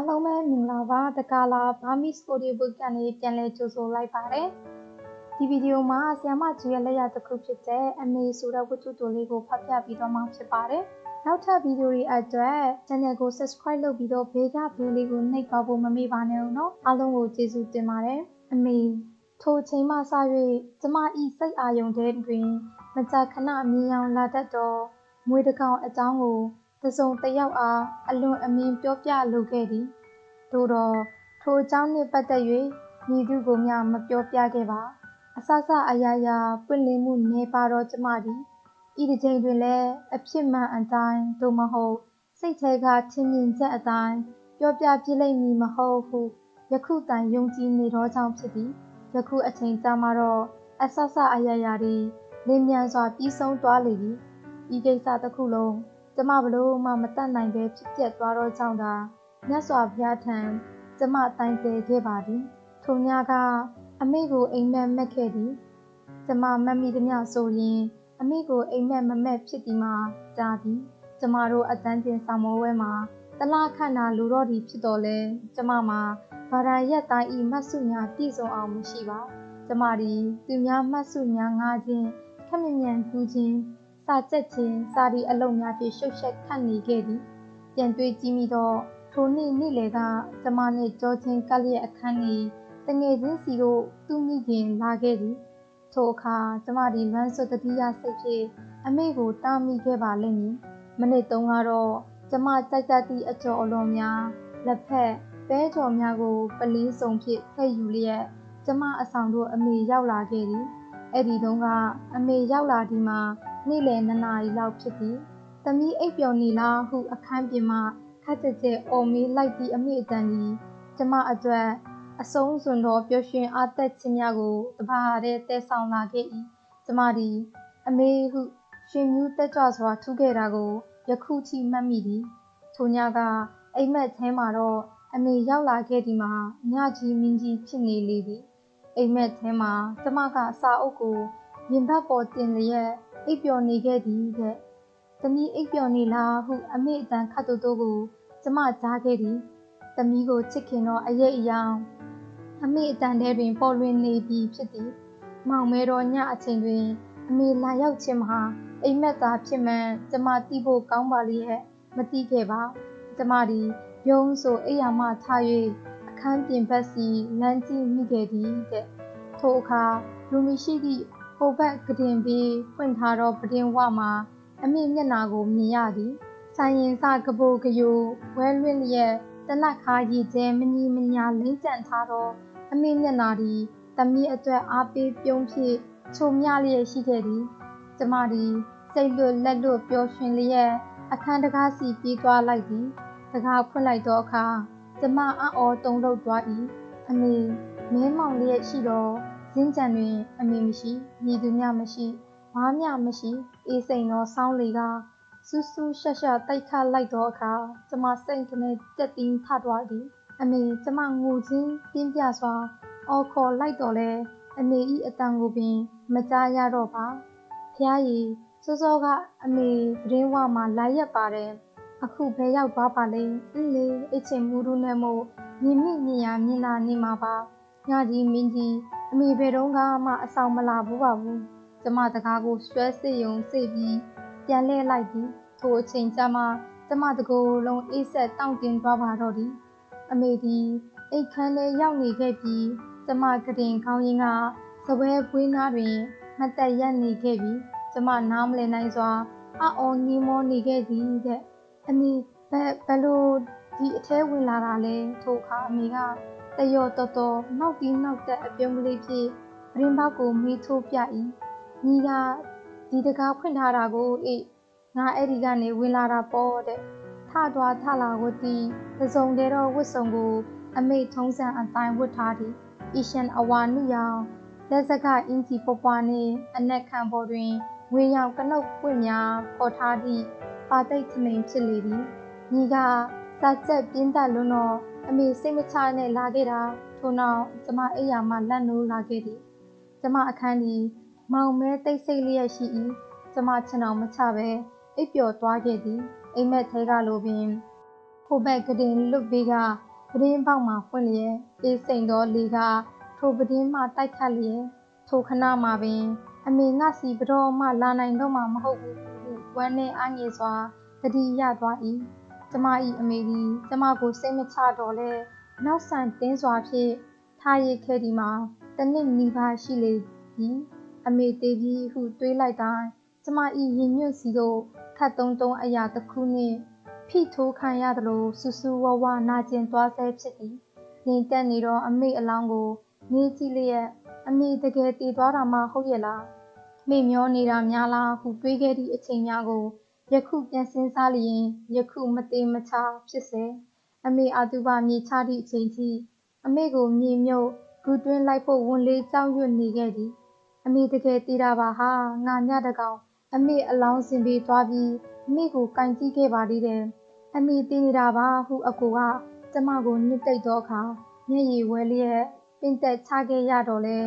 အားလုံးပဲမင်္ဂလာပါတကာလာဘာမီစကိုဒီဘုတ်ကနေပြန်လဲကြိုဆိုလိုက်ပါတယ်ဒီဗီဒီယိုမှာဆီယမကြီးရဲ့လက်ရတစ်ခုဖြစ်တဲ့အမေဆိုတဲ့ဝတ္ထုတိုလေးကိုဖတ်ပြပြီးတော့မှဖြစ်ပါတယ်နောက်ထပ်ဗီဒီယိုတွေအတွက် channel ကို subscribe လုပ်ပြီးတော့ဘေးကဘဲလေးကိုနှိပ်ပါဖို့မမေ့ပါနဲ့ဦးနော်အားလုံးကိုကျေးဇူးတင်ပါတယ်အမေထိုချိန်မှစ၍ကျမဤစိတ်အာယုံတဲ့တွင် မကြာခဏမြင်အောင်လာတတ်သောမွေတကောင်အကြောင်းကို တစုံတစ်ယောက်အားအလွန်အမင်းပြောပြလိုခဲ့သည်သို့တော့ထိုအကြောင်းနှင့်ပတ်သက်၍မည်သူကိုမျှမပြောပြခဲ့ပါအဆဆအရာရာပွင့်လင်းမှုနေပါတော့ကျမသည်ဤတစ်ချိန်တွင်လည်းအဖြစ်မှန်အတိုင်းသို့မဟုတ်စိတ်ထဲကထင်မြင်ချက်အတိုင်းပြောပြပြလိမ့်မည်မဟုတ်ဟုယခုတိုင်ယုံကြည်နေသောကြောင့်ဖြစ်သည်ယခုအချိန်ကြာမှတော့အဆဆအရာရာသည်လင်းမြန်စွာပြီးဆုံးသွားလေသည်ဤကိစ္စတစ်ခုလုံး ကျမဘလို့မှမတတ်နိုင်ပဲဖြစ်ပျက်သွားတော့ကြောင့်သာမြတ်စွာဘုရားထံကျမတိုင်တယ်ခဲ့ပါသည်ထိုညကအမေကိုအိမ်မက်မက်ခဲ့သည်ကျမမမိသည်များဆိုရင် အမေကိုအိမ်မက်မမက်ဖြစ်သည်မှာကြားသည်ကျမတို့အတန်းတင်ဆောင်မောဝဲမှာတလားခန့်တာလူတော့ဒီဖြစ်တော်လဲကျမမှာဘာသာရက်တိုင်းဤမတ်စုညာပြည့်စုံအောင်မရှိပါကျမဒီသူများမတ်စုညာငါခြင်းခက်မြမြန်ကူခြင်း စာကြက်ခြင်းစာဒီအလုံးများဖြင့်ရှုပ်ရှက်ခတ်နေခဲ့သည်ပြန်တွေးကြည့်မိတော့ထိုနေ့နေ့လေကကျမနှင့်ကြောချင်းကလျက်အခန်းဤတငယ်ချင်းစီတို့သူ့မိခင်လာခဲ့သည်ထိုအခါကျမဒီလွမ်းစွတတိယစိတ်ဖြင့်အမေကိုတားမိခဲ့ပါလိမ့်မည်မနစ်တုန်းကတော့ကျမကြိုက်တတ်သည့်အကျော်အလွန်များလက်ဖက်ပဲကြော်များကိုပလင်းစုံဖြင့်ဖဲ့ယူလျက်ကျမအဆောင်တို့အမေရောက်လာခဲ့သည်အဲ့ဒီတုန်းကအမေရောက်လာဒီမှာ နေ့လယ်2နာရီလောက်ဖြစ်သည်။သမီးအိပ်ပျော်နေလားဟုအခန်းပြင်မှခက်ကြက်ကြက်အော်မေးလိုက်သည့်အမိအတန်သည်ကျမအတွက်အဆုံးစွန်သောပျော်ရွှင်အားသက်ခြင်းများကိုတပါးတဲ့တဲဆောင်လာခဲ့၏။ကျမသည်အမေဟုရှင်မြူးတက်ကြွစွာထူးခဲ့တာကိုယခုထိမှတ်မိသည်။ထိုညကအိမ်မက်ထဲမှာတော့အမေရောက်လာခဲ့ဒီမှာညကြီးမင်းကြီးဖြစ်နေလေသည်။အိမ်မက်ထဲမှာကျမကစာအုပ်ကိုရင်ဘတ်ပေါ်တင်လျက် အိပ်ပျော်နေခဲ့သည်တဲ့။သမီးအိပ်ပျော်နေလားဟုအမေအတန်ခတ်တူတူကိုကျမကြားခဲ့သည်။သမီးကိုချစ်ခင်တော့အရေးအယောင်အမေအတန်ထဲတွင်ပေါ်လွင်နေပြီဖြစ်သည်။မောင်မဲတော်ညအချိန်တွင်အမေလာရောက်ခြင်းမှာအိမ်မက်သာဖြစ်မှန်ကျမသိဖို့ကောင်းပါလိရဲ့မသိခဲ့ပါ။ကျမသည်ယုံဆိုအိယာမထား၍အခန်းပြင်ဘက်စီလမ်းကြည့်မိခဲ့သည်တဲ့။ထိုအခါလူမရှိသည့် ဟိုဘက်ကတင်ပြီးဖွင့်ထားသောပဒင်ဝမှာအမိမျက်နာကိုမြင်ရသည်ဆိုင်ရင်စကပိုကယိုဝဲလွင့်လျက်တနက်ခါရည်ကျဲမညီမညာလိမ့်ကျန်ထားသောအမိမျက်နာသည်တမီးအတွက်အားပေးပြုံးဖြစ်ချုံမြလျက်ရှိခဲ့သည်ကျမသည်စိတ်လွတ်လက်လွတ်ပျော်ရွှင်လျက်အခန်းတကားစီပြေးသွားလိုက်သည်တကားဖွင့်လိုက်သောအခါကျမအံ့ဩတုန်လှုပ်သွား၏အမေမဲမောင်လျက်ရှိသော ဇင်းကြံတွင် အမေမရှိညီသူမျှမရှိဘာမျှမရှိအေးစိန်သောဆောင်းလေကစူးစူးရှက်ရှက်တိုက်ခတ်လိုက်သောအခါကျမစိတ်ကနေကြက်တင်းထသွားသည်အမေကျမငိုချင်းပြင်းပြစွာအော်ခေါ်လိုက်တော်လဲအမေဤအတန်ကိုပင်မကြားရတော့ပါဖျားရည်စောစောကအမေပရင်းဝမှာလာရက်ပါတယ်အခုဘယ်ရောက်သွားပါလဲအင်းလေအချင်းမူရူနဲ့မို့မြင်မိမြင်ရမြင်လာနေမှာပါညကြီးမင်းကြီး အမေဘယ်တော့မှအဆောင်မလာဘူးပါဘူးကျမတကားကိုဆွဲစစ်ယုံစိတ်ပြီးပြန်လှည့်လိုက်သည်ထိုအချိန်ကျမှကျမတကိုယ်လုံးအေးဆက်တောင့်တင်သွားပါတော့သည်အမေသည်အိတ်ခမ်းထဲရောက်နေခဲ့ပြီးကျမကတင်ခေါင်းရင်းကစပွဲပွေးနားတွင်မတက်ရက်နေခဲ့ပြီးကျမနားမလည်နိုင်စွာအော်ငီးမောနေခဲ့သည်တဲ့အမေဘယ်ဘလို့ဒီအထဲဝင်လာတာလဲထိုအခါအမေက တယောတော်တော်နောက်ပြီးနောက်တက်အပြုံးကလေးဖြင့်ပရင်ပေါက်ကိုမေးထိုးပြ၏ညီကဒီတကားဖွင့်ထားတာကိုအေးငါအဲ့ဒီကနေဝင်လာတာပေါ့တဲ့ထသွားထလာဝတီသစုံတဲ့တော့ဝတ်စုံကို အမေထုံးစံအတိုင်းဝတ်ထားသည်အီရှန်အဝါနုရောင်လက်စကအင်ဂျီပွပွားနှင့်အနက်ခံပေါ်တွင်ဝေရောင်ကနုတ်ပွင့်များပေါ်ထားသည့်ပါတိတ်ထမိန်ဖြစ်လေသည်ညီကစာချက်ပြင်းတက်လွန်းတော့ အမေစိတ်မချနဲ့လာခဲ့တာထို့နောက်ကျမအိယာမှလက်နိုးလာခဲ့သည်ကျမအခန်းဒီမောင်မဲတိတ်ဆိတ်လျက်ရှိ၏ကျမချင်အောင်မချပဲအိပ်ပျော်သွားခဲ့သည်အိမ်မက်ထဲကလိုပင်ဟိုဘက်ကတင်လွတ်ပြီးကပဒင်းပေါက်မှဖွင့်လျက်အေးစိန်သောလေကထိုပဒင်းမှတိုက်ခတ်လျက်ထိုခဏမှပင် အမေငါစီဘတော်မှလာနိုင်တော့မှမဟုတ်ဘူးဟုဝမ်းနဲ့အားငယ်စွာတတိရသွား၏ ကျမ၏အမေသည်ကျမကိုစိတ်မချတော့လဲနောက်ဆန်တင်းစွာဖြင့်ထားရခဲ့ဒီမှာတနစ်နီးပါးရှိလေသည်အမေတေးပြီးဟုတွေးလိုက်တိုင်းကျမ၏ရင်ညွန့်စီသို့ခတ်တုံးတုံးအရာတစ်ခုနှင့်ဖိထိုးခံရသလိုဆူဆူဝဝနာကျင်သွားဆဲဖြစ်သည်ငြိမ်သက်နေသောအမေအလောင်းကိုငေးကြည့်လျက်အမေတကယ်တည်သွားတာမှဟုတ်ရဲ့လားမေ့မျောနေတာများလားဟုတွေးခဲ့သည့်အချိန်များကို ယခုပြန်စင်းစားလျင်ယခုမသေးမချဖြစ်စေအမေအာတုဘမြေချသည့်အချိန်ထိအမေကိုမြေမြုပ်ဂူတွင်းလိုက်ဖို့ဝန်လေးကြောက်ရွံ့နေခဲ့သည်အမေတကယ်တည်တာပါဟာငါညတကောင်အမေအလောင်းစင်ပေးသွားပြီးအမေကိုကင်ကြည့်ခဲ့ပါသေးတယ်အမေတည်နေတာပါဟုအကူကကျမကိုညှစ်တိတ်သောအခါမျက်ရည်ဝဲလျက်ပင်သက်ချခဲ့ရတော့လဲ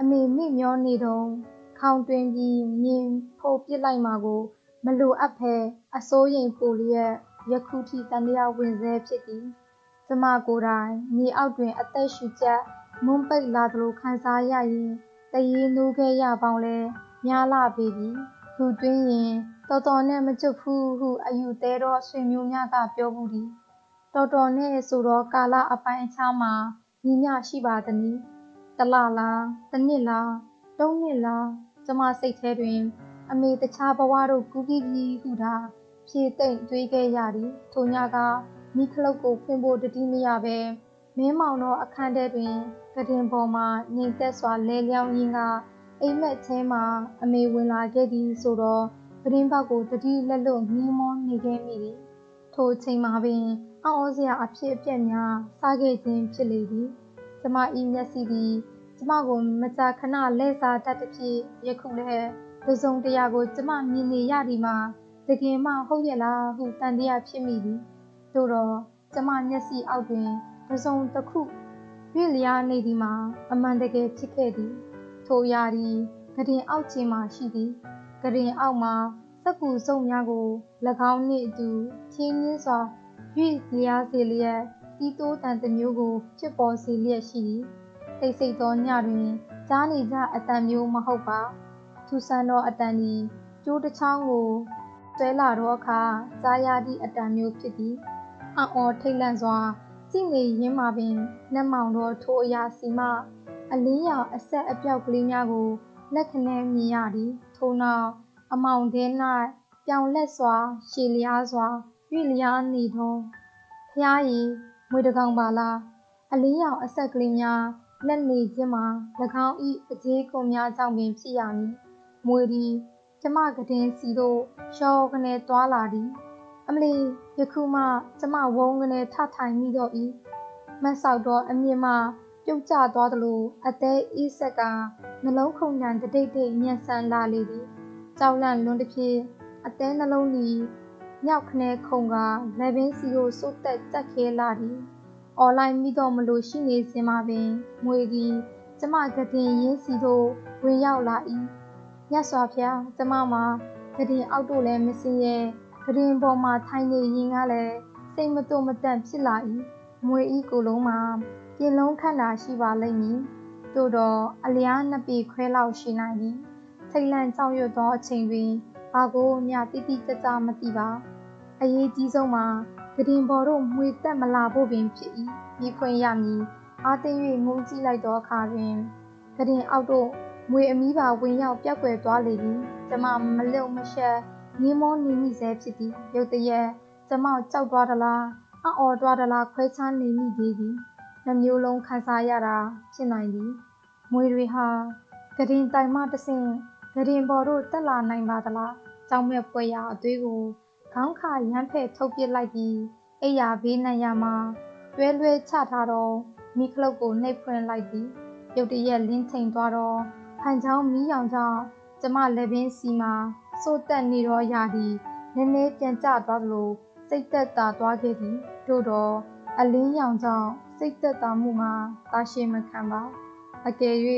အမေမိမျောနေတော့ခေါင်တွင်ပြီးမြင်ဖို့ပြစ်လိုက်မှာကို မလိုအပ်ဖဲအစိုးရိမ်ပူလျက်ယခုထိတန်တရားဝင်ဆဲဖြစ်သည်ကျမကိုယ်တိုင်မြေအောက်တွင် အသက်ရှူချက်မွန်းပိတ်လာသလိုခံစားရရင်တရေနိုးခဲ့ရပေါင်းလဲများလာပေပြီလူတွင်းရင်တော်တော်နဲ့မကျွတ်ဘူးဟုအယူသေးသောဆွေမျိုးများကပြောဘူးသည်တော်တော်နဲ့ဆိုတော့ကာလအပိုင်းအခြားမှာညီမျှရှိပါသနည်းတလလားတစ်နှစ်လားသုံးနှစ်လားကျမစိတ်ထဲတွင် အမေတခြားဘဝတို့ကူးပြီးပြီဟုသာဖြေသိမ့်တွေးခဲ့ရသည်ထိုညကမိခလုတ်ကိုဖွင့်ဖို့တတိမရပဲမင်းမောင်သောအခန်းထဲတွင်ကတင်ပေါ်မှငိမ်သက်စွာလဲလျောင်းရင်းကအိမ်မက်ချင်းမှအမေဝင်လာခဲ့သည်ဆိုတော့ပရင်းပေါက်ကိုတတိလက်လွတ်ငင်းမောနေခဲ့မိသည်ထိုအချိန်မှာပင်အော်စရာအဖြစ်အပျက်များစားခဲ့ခြင်းဖြစ်လေသည်ကျမဤမျက်စိသည်ကျမကိုမကြာခဏလဲစားတတ်သဖြင့်ယခုလည်း တစုံတရာကိုကျမမြင်နေရသည်မှာတကယ်မှဟုတ်ရဲ့လားဟုတန်တရားဖြစ်မိသည်တို့တော့ကျမမျက်စိအောက်တွင်တစုံတစ်ခုရွေ့လျားနေသည်မှာအမှန်တကယ်ဖြစ်ခဲ့သည်ထိုအရာသည်ကရင်အောက်ခြေမှရှိသည်ကရင်အောက်မှာစက်ကူစုံများကို၎င်းနှင့်အတူချင်းချင်းစွာရွေ့လျားစေလျက်တီးတိုးတန်တစ်မျိုးကိုဖြစ်ပေါ်စေလျက်ရှိသည်စိတ်စိတ်သောညတွင်ကြားနေကြအတန်မျိုးမဟုတ်ပါထူ ဆန်းသောအတန်သည်ကျိုးတစ်ချောင်းကိုဆွဲလာတော့အခါကြားရသည့်အတန်မျိုးဖြစ်သည်အော်ထိတ်လန့်စွာကြည့်နေရင်းမှာပင်နှက်မောင်သောထိုအရာစီမှအလင်းရောင်အဆက်အပြောက်ကလေးများကိုလက်ခနဲမြင်ရသည်ထို့နောက်အမောင်ထဲ၌ပြောင်လက်စွာ ရှည်လျားစွာရွေ့လျားနေသောဖျားရည်မွေတကောင်ပါလားအလင်းရောင်အဆက်ကလေးများလက်နေခြင်းမှာ၎င်း၏အကျေးကွန်များကြောင့်ပင်ဖြစ်ရမည် မွေသည်ကျမကတင်စီတို့ရှောကနေသွားလာသည်အမလီယခုမှကျမဝုန်းကနေထထိုင်မိတော့၏မတ်ဆောက်တော့အမြင့်မှပြုတ်ကျသွားသလိုအသေးအေးဆက်ကနှလုံးခုန်တန်တတိတ်တိတ်ညံဆန်လာလေသည်ကြောက်လန့်လွန်းတစ်ဖြင့်အသေးနှလုံးသည်မြောက်ခနဲခုံကလက်ပင်စီကိုစိုးတက်တက်ခဲလာသည်အွန်လိုင်းမိတော့မလို့ရှိနေစင်မှာပင်ငွေသည်ကျမကတင်ရင်းစီတို့ဝင်ရောက်လာ၏ မြတ်စွာဘုရားကျမမှာကတင်အောက်တို့လည်းမစင်ရဲ့ကတင်ပေါ်မှာထိုင်နေရင်ကလည်းစိတ်မတုမတန့်ဖြစ်လာ၏မွေဤကိုလုံးမှာပြင်လုံးခန့်တာရှိပါလိမ့်မည်တို့တော့အလျားနှစ်ပေခွဲလောက်ရှိနိုင်သည်ထိတ်လန့်ကြောက်ရွံ့သောအချိန်တွင်ဘာကိုမျှတိတိကျကျမသိပါအရေးကြီးဆုံးမှာကတင်ပေါ်တို့မွေတက်မလာဖို့ပင်ဖြစ်၏မိခွင့်ရမည်အားသိ၍ငုံကြည့်လိုက်သောအခါတွင်ကတင်အောက်တို့ မွေအမီးပါဝင်ရောက်ပြောက်ွယ်သွားလေသည်ကျမမလုံမရှက်ငင်းမောနေမိစေဖြစ်သည်ရုတ်တရက်ကျမကြောက်သွားသလားအော်သွားသလားခွဲခြားနေမိသေးသည်နှမျိုးလုံးခံစားရတာဖြစ်နိုင်သည်မွေတွေဟာကတင်တိုင်မှတဆင့်ကတင်ပေါ်တို့တက်လာနိုင်ပါသလားကြောင်မဲ့ပွဲရအသွေးကိုခေါင်းခါရမ်းဖဲ့ထုတ်ပစ်လိုက်ပြီးအိယာဘေးနံရမှာတွဲလွဲချထားတော့မိခလုတ်ကိုနှိပ်ဖွင့်လိုက်သည်ရုတ်တရက်လင်းချိန်သွားတော့ ဖန်ချောင်းမီးရောင်ကြောင့်ကျမလက်ပင်စီမှာစိုးတက်နေတော့ရာသည်နည်းနည်းပြန်ကျသွားသလိုစိတ်သက်သာသွားခဲ့သည်တို့တော့အလင်းရောင်ကြောင့်စိတ်သက်သာမှုမှာတာရှည်မခံပါအကယ်၍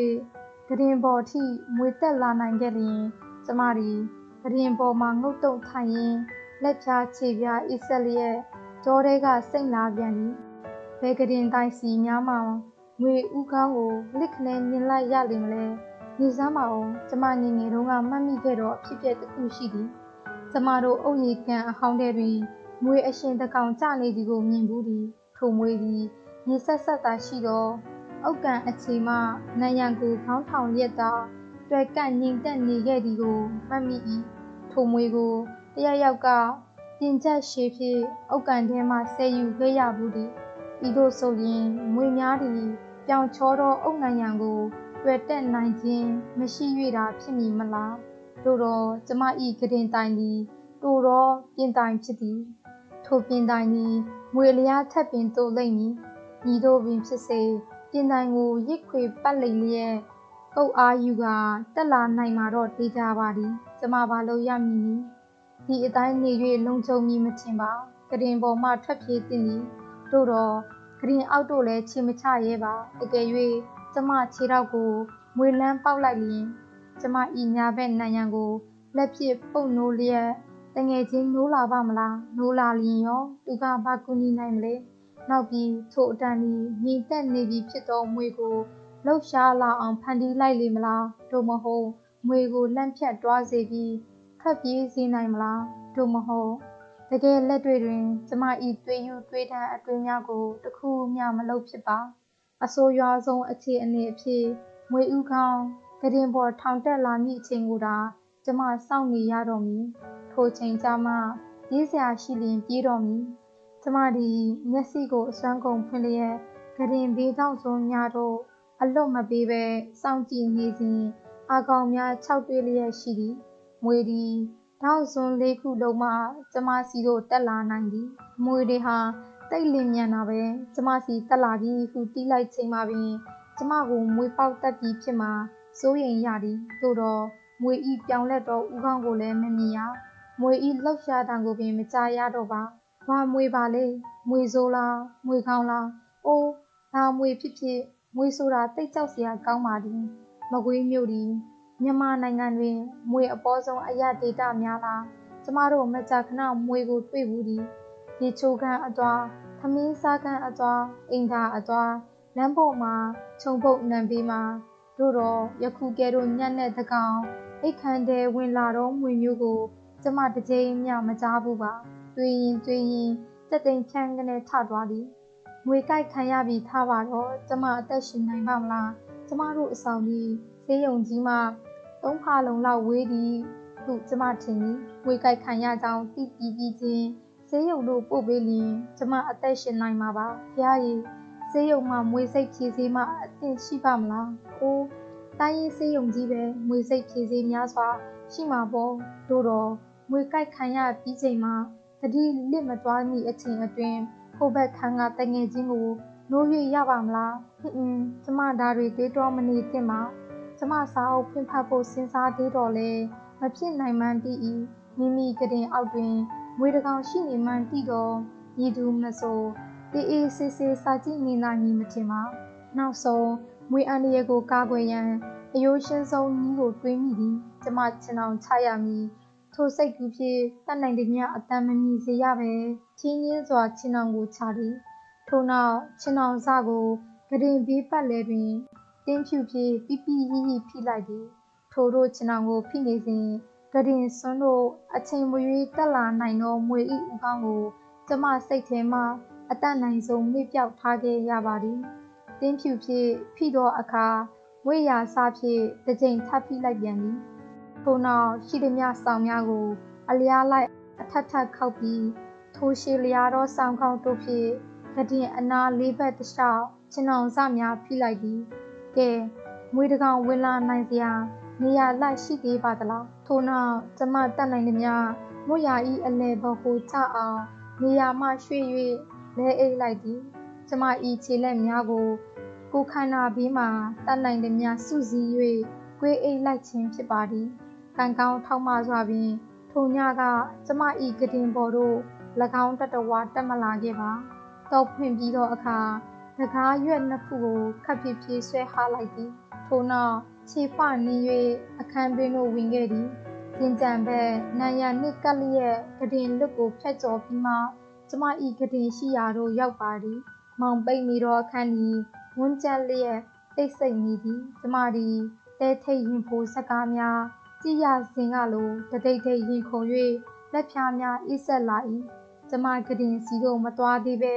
ကရင်ပေါ်ထိမွေတက်လာနိုင်ခဲ့လျင်ကျမသည်ကရင်ပေါ်မှာငုတ်တုံထိုင်ရင်းလက်ဖြားခြေပြားအစ်ဆက်လျက်ကြောတဲကစိတ်လာပြန်သည်ဘယ်ကရင်တိုင်းစီများမှငွေဥကောင်းကိုလစ်ခနဲမြင်လိုက်ရလိမ့်မလဲ နေစမ်းပါအောင်ကျမငငယ်တုန်းကမှတ်မိခဲ့တော့အဖြစ်ပြက်တစ်ခုရှိသည်ကျမတို့အုပ်ရည်ကန်အဟောင်းတဲ့တွင်မွေအရှင်တကောင်ကြနေသည်ကိုမြင်ဘူးသည်ထိုမွေသည်မြေဆက်ဆက်သာရှိသောအုတ်ကန်အခြေမှနံရံကိုခေါင်းထောင်ရက်သာတွေ့ကန့်ငိမ့်သက်နေခဲ့သည်ကိုမှတ်မိ၏ထိုမွေကိုတရယောက်ကပြင်ချက်ရှည်ဖြင့်အုတ်ကန်ထဲမှဆဲယူခဲ့ရဘူးသည်ဤသို့ဆိုရင်မွေများသည်ပြောင်ချောသောအုတ်နံရံကို တွေ့တက်နိုင်ခြင်းမရှိ၍တာဖြစ်မည်မလားတို့တော့ကျမဤကရင်တိုင်သည်တို့တော့ပြင်တိုင်ဖြစ်သည် ထိုပြင်တိုင်သည်မွေလျားထက်ပင်တို့လိမ့်မည်ညီတို့ပင်ဖြစ်စေပြင်တိုင်ကိုရစ်ခွေပတ်လိမ့်လျက်ကုတ်အားယူကတက်လာနိုင်မှာတော့တေးကြပါသည်ကျမဘာလို့ရမည်နည်းဒီအတိုင်းနေ၍လုံခြုံမည်မထင်ပါကရင်ပေါ်မှထွက်ပြေးတင်သည်တို့တော့ကရင်အောက်တို့လည်းချေမချရဲပါတကယ်၍ ကျမခြေထောက်ကိုမွေလန်းပေါက်လိုက်လျင်ကျမဤညာဘက်နံရံကိုလက်ဖြင့်ပုတ်နိုးလျက်တငယ်ချင်းနိုးလာပါမလားနိုးလာလျင်ရောသူကဘာကူညီနိုင်မလဲနောက်ပြီးထိုအတန်ဒီမြင့်တက်နေပြီဖြစ်သောမွေကိုလှုပ်ရှားလာအောင်ဖန်တီးလိုက်လေမလားတို့မဟုတ်မွေကိုလန့်ဖြတ်တွားစေပြီးထွက်ပြေးစေနိုင်မလားတို့မဟုတ်တကယ်လက်တွေတွင်ကျမဤတွေးယူတွေးတမ်းအတွင်းများကိုတခုမျှမလုပ်ဖြစ်ပါ အဆိုးရွားဆုံးအခြေအနေအဖြစ်မွေဥခေါင်းကရင်ပေါ်ထောင်တက်လာမည့်အချိန်ကိုသာကျမစောင့်နေရတော့မည်ထိုချိန်ကျမှပြေးစရာရှိလျင်ပြေးတော့မည်ကျမဒီမျက်စိကိုအစွမ်းကုန်ဖွင့်လျက်ကရင်ဘေးတောင်စုံများတို့အလွတ်မပေးပဲစောင့်ကြည့်နေစဉ်အာကောင်များခြောက်တွေးလျက်ရှိသည်မွေဒီတောက်စွန်းလေးခုလုံးမှကျမစီတို့တက်လာနိုင်သည်မွေတွေဟာ တိတ်လင်မြန်တာပဲကျမစီတက်လာပြီဟုတီးလိုက်ချိန်မှာပင်ကျမကိုမွေပေါက်တက်ပြီးဖြစ်မှာစိုးရိမ်ရသည်သို့တော့မွေဤပြောင်းလဲတော့ဥကောင်းကိုလည်းမမြင်ရမွေဤလှုပ်ရှားတံကိုပင်မကြားရတော့ပါဘာမွေပါလေမွေဆိုးလားမွေကောင်းလားအိုးဘာမွေဖြစ်ဖြစ်မွေဆိုတာတိတ်ကြောက်စရာကောင်းပါသည်မကွေးမြို့သည်မြန်မာနိုင်ငံတွင်မွေအပေါ်ဆုံးအရာဒေတာများလားကျမတို့မကြာခဏမွေကိုတွေ့ဘူးသည် ရေချိုးကန်အသွားသမင်းစားကန်အသွားအင်္ဂါအသွားလမ်းပေါ်မှာခြုံပုတ်နံပေးမှာတို့တော့ယခုကဲတို့ညက်နဲ့တကောင်အိတ်ခမ်းတဲ့ဝင်လာတော့မွေမျိုးကို ကျမတစ်ချိန်မျှမကြားဘူးပါတွေ့ရင်တွေ့ရင်တက်တိမ်ချမ်းကနေထသွားသည်ငွေကြိုက်ခံရပြီးထားပါတော့ကျမအသက်ရှင်နိုင်ပါမလားကျမတို့အဆောင်ကြီးဈေးရုံကြီးမှာသုံးဖာလုံလောက်ဝေးသည်ဟုကျမထင်သည်ငွေကြိုက်ခံရကြောင်းသိပြီးပြီးချင်း ဈေးရုံတို့ပို့ပေးလျင်ကျမအသက်ရှင်နိုင်မှာပါဖရားကြီးဈေးရုံမှာမွေစိတ်ဖြည့်စေးမှအသင့်ရှိပါမလားအိုးတိုင်းရေးဈေးရုံကြီးပဲမွေစိတ်ဖြည့်စေးများစွာရှိမှာပေါ့တို့တော့မွေကြိုက်ခံရပြီးချိန်မှာတတိလစ်မသွားမီအချိန်အတွင်းခိုးဘက်ခန်းကတငယ်ချင်းကိုနိုး၍ရပါမလားဟင်းအင်းကျမဒါတွေတွေးတော့မနေသင့်ပါကျမစာအုပ်ဖွင့်ဖတ်ဖို့စဉ်းစားသေးတော့လေမဖြစ်နိုင်မှန်းသိ၏မိမိကတင်အောက်တွင် မွေတကောင်ရှိနေမှန်းသိတော့ရည်သူမဆိုအေးအေးဆေးဆေးစာကြည့်နေနိုင်မည်မထင်ပါနောက်ဆုံးမွေအန္တရာယ်ကိုကာကွယ်ရန်အယိုးရှင်းဆုံးနည်းကိုတွေးမိသည်ကျမချင်အောင်ချရမည်ထိုစိတ်ကူးဖြင့်တတ်နိုင်သည်များအတမ်းမမြည်စေရပဲချင်းချင်းစွာချင်အောင်ကိုချသည်ထို့နောက်ချင်အောင်စကိုဂရင်ဘေးပတ်လဲတွင်တင်းဖြူဖြင့်ပြပြရီရီဖိလိုက်သည်ထိုတို့ချင်အောင်ကိုဖိနေစဉ် ဂရင်စွန်းတို့အချိန်မရွေးတက်လာနိုင်သောမွေဤဥကောင်းကိုကျမစိတ်ထဲမှအတတ်နိုင်ဆုံးမေ့ပြောက်ထားခဲ့ရပါသည်တင်းဖြူဖြင့်ဖိသောအခါဝိရာစဖြင့်တစ်ချိန်ထပ်ဖိလိုက်ပြန်သည်ထို့နောက်ရှိသည်များဆောင်များကို အလျားလိုက်အထက်ထပ်ခောက်ပြီးထိုရှည်လျာသောဆောင်ခေါင်းတို့ဖြင့်ကတင်အနာလေးဘက်တစ်လျှောက်ခြင်အောင်စများဖိလိုက်သည်ကဲမွေးတကောင်ဝင်လာနိုင်စရာ နေရာလိုက်ရှိသေးပါသလားထို့နောက်ကျမတတ်နိုင်သည်များမွတ်ရာဤအလဲဘဟုချအောင်နေရာမှရွှေ့၍လဲအိတ်လိုက်သည်ကျမဤခြေလက်များကိုကိုခန္ဓာဘေးမှတတ်နိုင်သည်များစုစည်း၍ကွေးအိတ်လိုက်ခြင်းဖြစ်ပါသည်ကံကောင်းထောက်မစွာပင်ထိုညကကျမဤကတင်ပေါ်တို့၎င်းတတဝါတက်မလာခဲ့ပါတော့ဖွင့်ပြီးတော့အခါတကားရွက်နှစ်ခုကိုခပ်ဖြစ်ဖြစ်ဆွဲဟားလိုက်သည်ထို့နောက် ခြေဖနင်း၍အခန်းတွင်သို့ဝင်ခဲ့သည်စင်ကြံဘက်နံရံနှင့်ကပ်လျက်ကတင်လွတ်ကိုဖျက်ကျော်ပြီးမှကျမဤကတင်ရှိရာသို့ရောက်ပါသည်မောင်ပိတ်နေသောအခန်းသည်ဝန်းကျက်လျက်တိတ်ဆိတ်နေသည်ကျမသည်တဲထိတ်ရင်ဖိုးစကားများကြည်ရစဉ်ကလိုတတိတ်ထိတ်ရင်ခုန်၍လက်ဖြားများအိဆက်လာ၏ကျမကတင်စီတို့မသွားသေးပဲ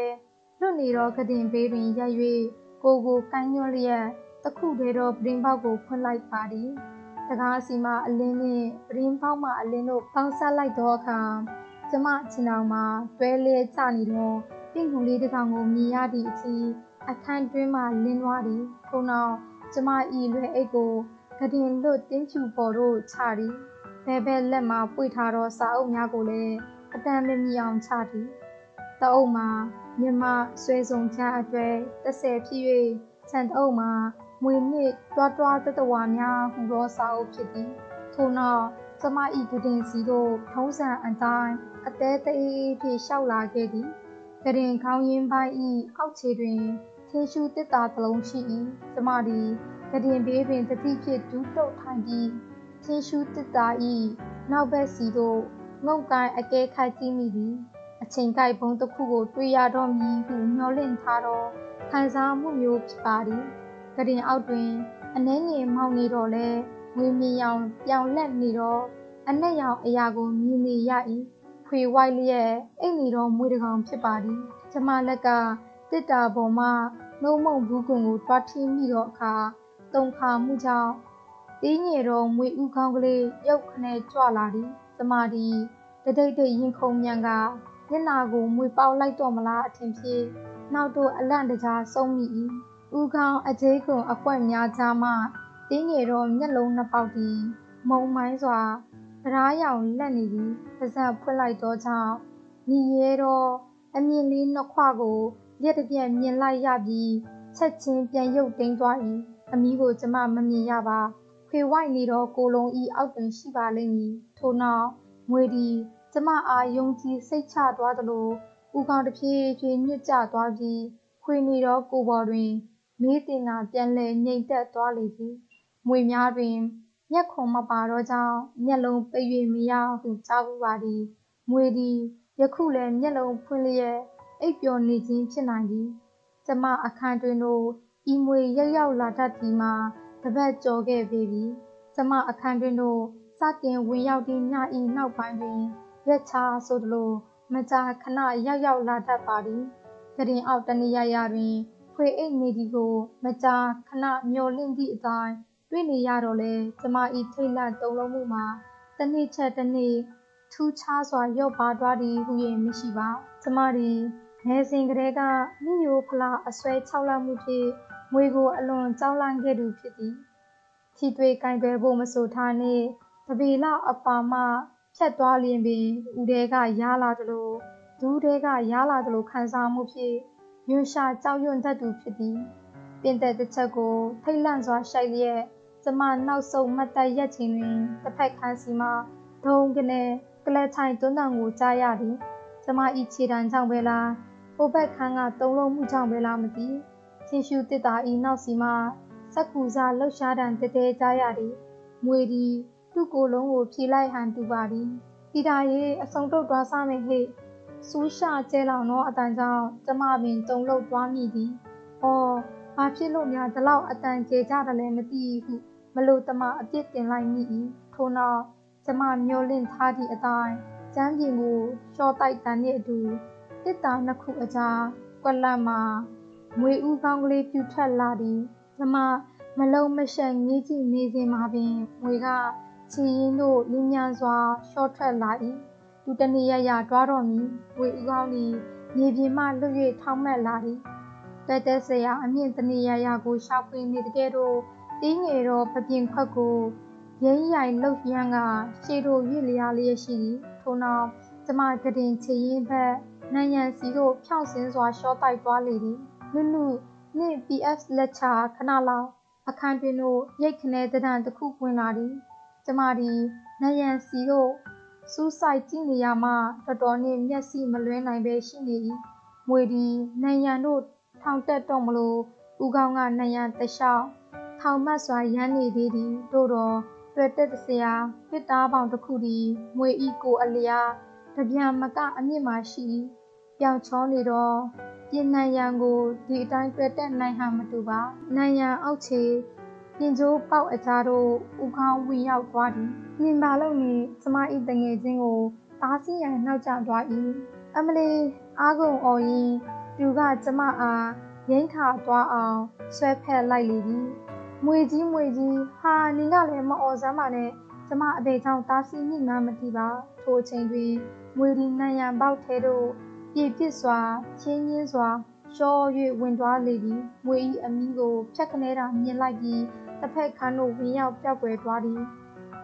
လွတ်နေသောကတင်ဘေးတွင်ရပ်၍ကိုကိုကိုင်းညွှန်းလျက် တခုတည်းသောပရင်ပေါက်ကိုဖွင့်လိုက်ပါသည်တကားစီမှအလင်းနှင့်ပရင်ပေါက်မှအလင်းတို့ပေါင်းဆက်လိုက်သောအခါကျမချင်တော်မှာတွဲလဲကျနေသောပင့်ကူလေးတစ်ကောင်ကိုမြင်ရသည့်အထိအခန်းတွင်းမှလင်းသွားသည်ခုနောက်ကျမဤလွယ်အိတ်ကိုကတင်လွတ်တင်းဖြူပေါ်တို့ချသည်ဘဲဘဲလက်မှပွေထားသောစာအုပ်များကိုလည်းအတန်မမီအောင်ချသည်တအုပ်မှာမြမဆွဲစုံချအတွက်30ဖြစ်၍ခြံတအုပ်မှာ မွေနှစ်တွားတွားတတဝါများဟူသောစာအုပ်ဖြစ်သည်ထို့နောက်ကျမဤကတင်စီတို့ထုံးစံအတိုင်းအသေးသေးဖြင့်လျှောက်လာခဲ့သည်ကရင်ခေါင်းရင်းပိုင်းဤအောက်ခြေတွင်ထင်းရှူတစ်တာတစ်လုံးရှိ၏ကျမသည်ကရင်ဘေးတွင်တတိဖြစ်ဒူးတုတ်ထိုင်ပြီးထင်းရှူတစ်တာဤနောက်ဘက်စီသို့ငုံကိုင်းအကဲခတ်ကြည့်မိသည်အချိန်ကိုက်ဘုံတစ်ခုကိုတွေ့ရတော့မည်ဟုမျှော်လင့်ထားသောခံစားမှုမျိုးဖြစ်ပါသည် ကရင်အောက်တွင်အနှဲငယ်မောင်းနေတော့လဲဝင်းမြရောင်ပြောင်လက်နေတော့အနက်ရောင်အရာကိုမြင်နေရ၏ခွေဝိုက်လျက်အိတ်နေတော့မွေးတကောင်ဖြစ်ပါသည်ကျမလက်ကတစ်တာပေါ်မှနှုံးမုံဘူးကွန်ကိုတွားထင်းမိတော့အခါတုံခါမှုကြောင့်တင်းငယ်တော့မွေဥကောင်းကလေးရုပ်ခနဲ့ကြွလာသည်ကျမသည်တတိတ်တိတ်ရင်ခုန်မြန်ကမျက်နာကိုမွေပေါက်လိုက်တော့မလားအထင်ဖြင့်နောက်တော့အလန့်တကြားဆုံးမိ၏ ဥကောင်းအကျေးကွန်အကွက်များကြားမှတင်းငယ်တော့မျက်လုံးနှစ်ပေါက်သည်မုံမိုင်းစွာတရားရောင်လက်နေသည်ပါးစပ်ဖွင့်လိုက်သောကြောင့်ညီရဲတော့အမြင်လေးနှစ်ခွကိုရက်တပြက်မြင်လိုက်ရပြီးချက်ချင်းပြန်ရုပ်သိမ်းသွား၏အမီးကိုကျမမမြင်ရပါခွေဝိုက်နေတော့ကိုလုံးဤအောက်တွင်ရှိပါလိမ့်မည်ထို့နောက်ငွေဒီကျမအားယုံကြည်စိတ်ချသွားသလိုဦးခေါင်းတစ်ဖြည်းဖြည်းညွတ်ကျသွားပြီးခွေနေတော့ကိုပေါ်တွင် မေးတင်ကပြန်လဲငြိမ်သက်သွားလေသည်မွေများတွင်မျက်ခုံမပါတော့ကြောင်းမျက်လုံးပိတ်၍မရဟုကြားဘူးပါသည်မွေသည်ယခုလည်းမျက်လုံးဖွင့်လျက်အိပ်ပျော်နေခြင်းဖြစ်နိုင်သည်ကျမအခန်းတွင်တို့ဤမွေရောက်ရောက်လာတတ်သည်မှာတပတ်ကြော်ခဲ့ပေပြီကျမအခန်းတွင်တို့စတင်ဝင်ရောက်သည့်ညဤနောက်ပိုင်းတွင်ရက်ချဆိုသလိုမကြာခဏရောက်ရောက်လာတတ်ပါသည်ကရင်အောက်တနေရရတွင် ဖွေအိတ်နေသည်ကို မကြာခဏမျောလင့်သည့်အတိုင်းတွေ့နေရတော့လဲကျမဤထိတ်လန့်တုန်လုံးမှုမှာတစ်နေ့ချက်တစ်နေ့ထူးခြားစွာရော့ပါသွားသည်ဟု၍မရှိပါကျမသည်ငယ်စဉ်ကတည်းကမိယိုဖလားအစွဲ၆လမှုဖြင့်မွေကိုအလွန်ကြောက်လန့်ခဲ့သူဖြစ်သည်ထိတွေ့ကင်တွယ်ဖို့မဆိုထားနှင့်တပေလအပါမှဖြတ်သွားလျင်ပင်ဦးတဲကရားလာသလိုဒူးတဲကရားလာသလိုခံစားမှုဖြင့် ယွန်းရှာကြောက်ရွံ့တတ်သူဖြစ်သည်ပင်သက်တစ်ချက်ကိုထိတ်လန့်စွာရှိုက်လျက်ကျမနောက်ဆုံးမှတ်သက်ရက်ချင်းတွင်တစ်ဖက်ခန်းစီမှဒုံကနေကလထိုင်တွန်းတံကိုကြားရသည်ကျမဤခြေတံကြောင့်ပဲလားဟိုဘက်ခန်းကတုံးလုံးမှုကြောင့်ပဲလားမသိချင်းရှူတစ်တာဤနောက်စီမှစက်ကူစားလှုပ်ရှားတံတဲတဲကြားရသည်မွေသည်သူ့ကိုယ်လုံးကိုဖြေလိုက်ဟန်တူပါသည်တီတာရေးအစုံတုတ်သွားစားမယ်ဟဲ့ စူးရှာကျဲလောင်သောအတန်ကြောင့်ကျမပင်တုံလို့သွားမိသည်။အော်ဘာဖြစ်လို့များဒီလောက်အတန်ကျေကြတယ်လဲမသိဟုမလို့တမအပြစ်တင်လိုက်မိ၏ထို့နောက်ကျမမျောလင့်ထားသည့်အတိုင်းကျမ်းပြင်ကိုရှော့တိုက်တန်နှင့်အတူတစ်တာနှစ်ခုအကြားကွက်လက်မှာငွေဥကောင်းကလေးပြူထွက်လာသည်ကျမမလုံးမရှက်ငေးကြည့်နေစဉ်မှာပင်ငွေကချီရင်တို့လင်းမြန်စွာရှော့ထွက်လာ၏ သူတနေရရတွားတော်မူငွေဥကောင်းသည်မြေပြင်မှလွတ်၍ထောက်မှတ်လာသည်တက်တက်စရာအမြင့်တနေရရကိုရှာဖွေနေတကယ်တော့တင်းငယ်တော့ပပြင်ခွက်ကိုရင်းရိုင်လှုပ်ရမ်းကရှေ့တို့ရွေ့လျားလျက်ရှိသည်ထို့နောက်ကျမကတင်ချရင်ဘက်နန်ရန်စီတို့ဖြောင့်စင်းစွာရှော့တိုက်သွားလေသည်လူလူနှင့် PF လက်ချာခဏလောက်အခန်းတွင်တို့ရိတ်ခနဲတံတစ်ခုဝင်လာသည်ကျမသည်နန်ရန်စီတို့ စူးဆိုင်ကြည့်နေရမှတော်တော်နှင့်မျက်စိမလွဲနိုင်ပဲရှိနေ၏မွေဒီနန်ရန်တို့ထောင်တက်တော့မလို့ဦးကောင်းကနန်ရန်တလျှောက်ထောင်မတ်စွာရမ်းနေသေးသည်တို့တော့တွေ့တက်စရာပစ်သားပေါင်တစ်ခုသည်ငွေဤကိုအလျားတပြန်မကအမြင့်မှရှိပြောင်ချောနေတော့ပြင်နံရံကိုဒီအတိုင်းတွေ့တဲ့နိုင်ဟန်မတူပါနံရံအောက်ခြေ ပြင်ကျိုးပေါက်အကြားတို့ဥကောင်းဝင်ရောက်သွားသည်မြင်ပါလို့နေကျမဤတငယ်ချင်းကိုတားဆီးရန်နှောက်ကျသွား၏အမလီအားကုန်အော်ရင်သူကကျမအားရင်းခါသွားအောင်ဆွဲဖက်လိုက်လေသည်မွေကြီးမွေကြီးဟာနင်ကလည်းမအော်စမ်းပါနဲ့ကျမအဘေကြောင့်တားဆီးမိမှမသိပါထိုအချိန်တွင်မွေဒီနံရံပေါက်ထဲသို့ပြည့်ပြစ်စွာချင်းချင်းစွာရှော၍ဝင်သွားလေသည်မွေဤအမီးကိုဖြတ်ကနေတာမြင်လိုက်ပြီး တစ်ဖက်ခန်းတို့ဝင်ရောက်ပြောက်ွယ်သွားသည်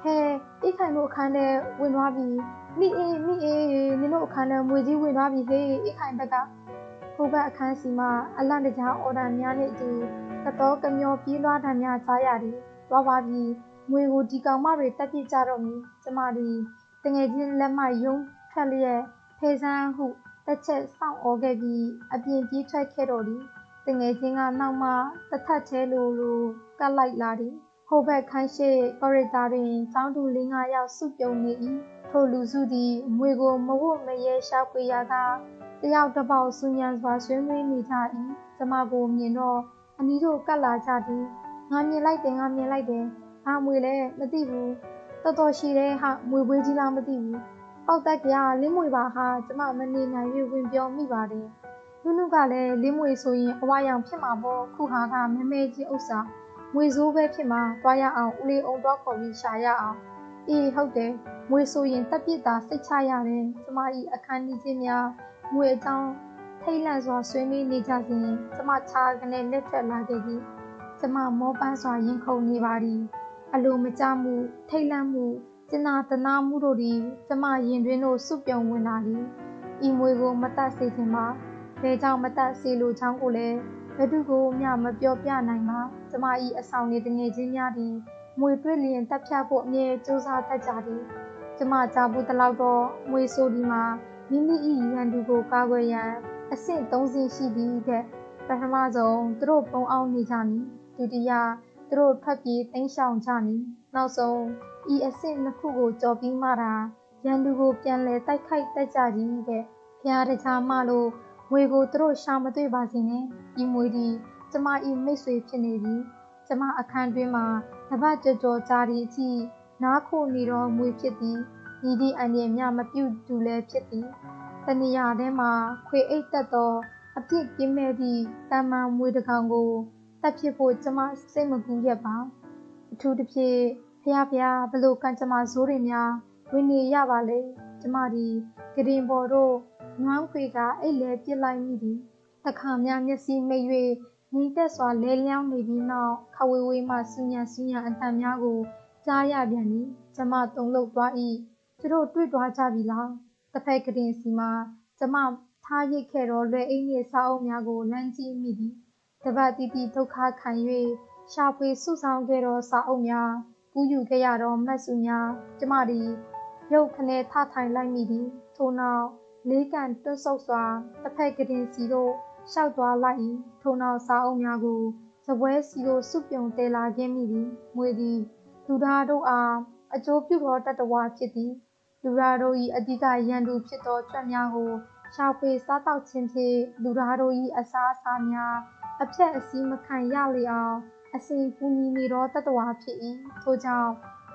ဟဲအိခိုင်တို့အခန်းထဲဝင်သွားပြီမိအေးမိအေးနင်တို့အခန်းထဲမွေကြီးဝင်သွားပြီဟေးအိခိုင်ဘက်ကဟိုဘက်အခန်းစီမှာအလန့်တကြားအော်ဒါများနဲ့အတူသတော်ကမျောပြေးလွှားတာများကြားရသည်သွားပါပြီငွေကိုဒီကောင်မတွေတက်ပြစ်ကြတော့မည်ကျမဒီတငယ်ချင်းလက်မယုံထက်လျက်ဖေးစမ်းဟုတစ်ချက်စောင့်ဩခဲ့ပြီးအပြင်ပြေးထွက်ခဲ့တော်သည် တငယ်ချင်းကနောက်မှတစ်ထက်ချဲလိုလိုကပ်လိုက်လာသည်ဟိုဘက်ခန်းရှိကော်ရီတာတွင်ចောင်းသူလေးငါးယောက်စုပြုံနေ၏ထိုလူစုသည်မွေကိုမဝတ်မရဲရှာဖွေရာကတယောက်တစ်ပေါက်ဆူညံစွာဆွေးနွေးနေကြ၏ကျမကိုမြင်တော့အနီးတို့ကပ်လာကြသည်ငါမြင်လိုက်တယ်ငါမြင်လိုက်တယ်ဟာမွေလည်းမသိဘူးတော်တော်ရှိတယ်ဟာမွေပွေးကြီးလားမသိဘူးပေါက်တက်ကရလင်းမွေပါဟာကျမမနေနိုင်၍ဝင်ပြောမိပါတယ် နုနုကလည်းလင်းမွေဆိုရင်အဝါရောင်ဖြစ်မှာပေါ့ခုဟာကမမဲကြီးဥစ္စာမွေစိုးပဲဖြစ်မှာတွားရအောင်ဦးလေးအောင်တွားခေါ်ပြီးရှာရအောင်အေးဟုတ်တယ်မွေဆိုရင်တက်ပြစ်တာစိတ်ချရတယ်ကျမဤအခန်းကြီးချင်းများမွေအကြောင်းထိတ်လန့်စွာဆွေးနွေးနေကြစဉ်ကျမချာကနေလက်ထက်လာခဲ့သည်ကျမမောပန်းစွာရင်ခုန်နေပါသည်အလိုမကျမှုထိတ်လန့်မှုကျနာတနာမှုတို့သည်ကျမရင်တွင်တို့စုပြုံဝင်လာသည်ဤမွေကိုမတတ်စေခြင်းမှာ ဘယ်ကြောင့်မတတ်စေလိုချောင်းကိုလည်းဘယ်သူကိုမျှမပြောပြနိုင်ပါကျမ၏အဆောင်နေတငယ်ချင်းများသည်မွေတွေ့လျင်တက်ဖြတ်ဖို့အမြဲစူးစမ်းတတ်ကြသည်ကျမကြားဘူးတလောက်တော့မွေဆိုဒီမှာမိမိ၏ရန်သူကိုကာကွယ်ရန်အဆင့်၃ဆင့်ရှိသည်တဲ့ပထမဆုံးသူတို့ပုံအောင်နေကြမည်ဒုတိယသူတို့ထွက်ပြေးတိမ်းရှောင်ကြမည်နောက်ဆုံးဤအဆင့်နှစ်ခုကိုကြော်ပြီးမှတာရန်သူကိုပြန်လဲတိုက်ခိုက်တတ်ကြသည်တဲ့ဖျားတခြားမှလို့ ငွေကိုသူတို့ရှာမတွေ့ပါစေနဲ့ဤမွေဒီကျမဤမိတ်ဆွေဖြစ်နေသည်ကျမအခန်းတွင်းမှာတပတ်ကြော်ကြော်ကြားသည့်အထိနားခိုနေတော့မွေဖြစ်သည်ဤသည့်အန္တရာယ်များမပြုတ်တူလည်းဖြစ်သည်တဏှာထဲမှာခွေအိတ်သက်သောအပြစ်ကင်းမဲ့သည့်တာမန်မွေတကောင်ကိုတက်ဖြစ်ဖို့ကျမစိတ်မကူးရက်ပါအထူးသဖြင့်ဖះဖះဘလို့ကံကျမဇိုးတွေများဝင်နေရပါလေကျမဒီဂရင်ပေါ်တို့ နွမ်းခွေကအိတ်လဲပြစ်လိုက်မိသည်တခါများမျက်စိမိတ်၍ငိမ့်သက်စွာလဲလျောင်းနေပြီးနောက်ခဝေဝေးမှစူညံစူညံအတန်များကိုကြားရပြန်သည်ကျမတုံလို့သွား၏သူတို့တွေ့သွားကြပြီလားတစ်ဖက်ကရင်စီမှာကျမထားရိတ်ခဲ့တော့လွယ်အိမ်ရဲ့စာအုပ်များကိုလမ်းကြည့်မိသည်တပတ်တီတီဒုက္ခခံ၍ရှာဖွေစုဆောင်ခဲ့သောစာအုပ်များကူးယူခဲ့ရသောမတ်စုများကျမသည်ရုပ်ခနဲထထိုင်လိုက်မိသည်ထို့နောက် လေးကန်တွတ်ဆုပ်စွာတစ်ဖက်ကရင်စီတို့ရှောက်သွားလိုက်၏ထို့နောက်စာအုပ်များကိုစပွဲစီတို့စုပြုံတဲလာခဲ့မိသည်မွေသည်လူသားတို့အားအကျိုးပြုသောတတဝါဖြစ်သည်လူသားတို့၏အဓိကရန်သူဖြစ်သောကြွက်များကိုရှာဖွေစားတောက်ခြင်းဖြင့်လူသားတို့၏အစားအစာများအဖြတ်အစည်းမခံရလေအောင်အစဉ်ပူညီနေသောတတဝါဖြစ်၏ထို့ကြောင့်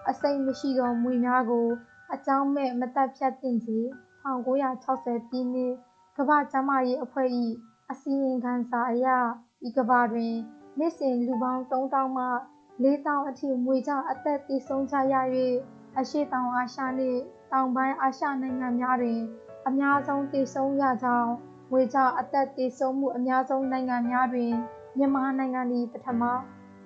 အစိမ့်မရှိသောမွေများကိုအကြောင်းမဲ့မတက်ဖြတ်သင့်စေ 1960 ပြည်နှစ် ကမ္ဘာ့ကျန်းမာရေးအဖွဲ့၏အစီရင်ခံစာအရ ဤကမ္ဘာတွင်နေ့စဉ် လူပေါင်း 3000 မှ 4000 အထိမွေကြောင့် အသက်သေဆုံးကြရ၍အရှေ့တောင်အာရှနှင့် တောင်ပိုင်းအာရှနိုင်ငံများတွင် အများဆုံးသေဆုံးရကြောင်းငွေကြောင့် အသက်သေဆုံးမှု အများဆုံးနိုင်ငံများတွင် မြန်မာနိုင်ငံသည် ပထမ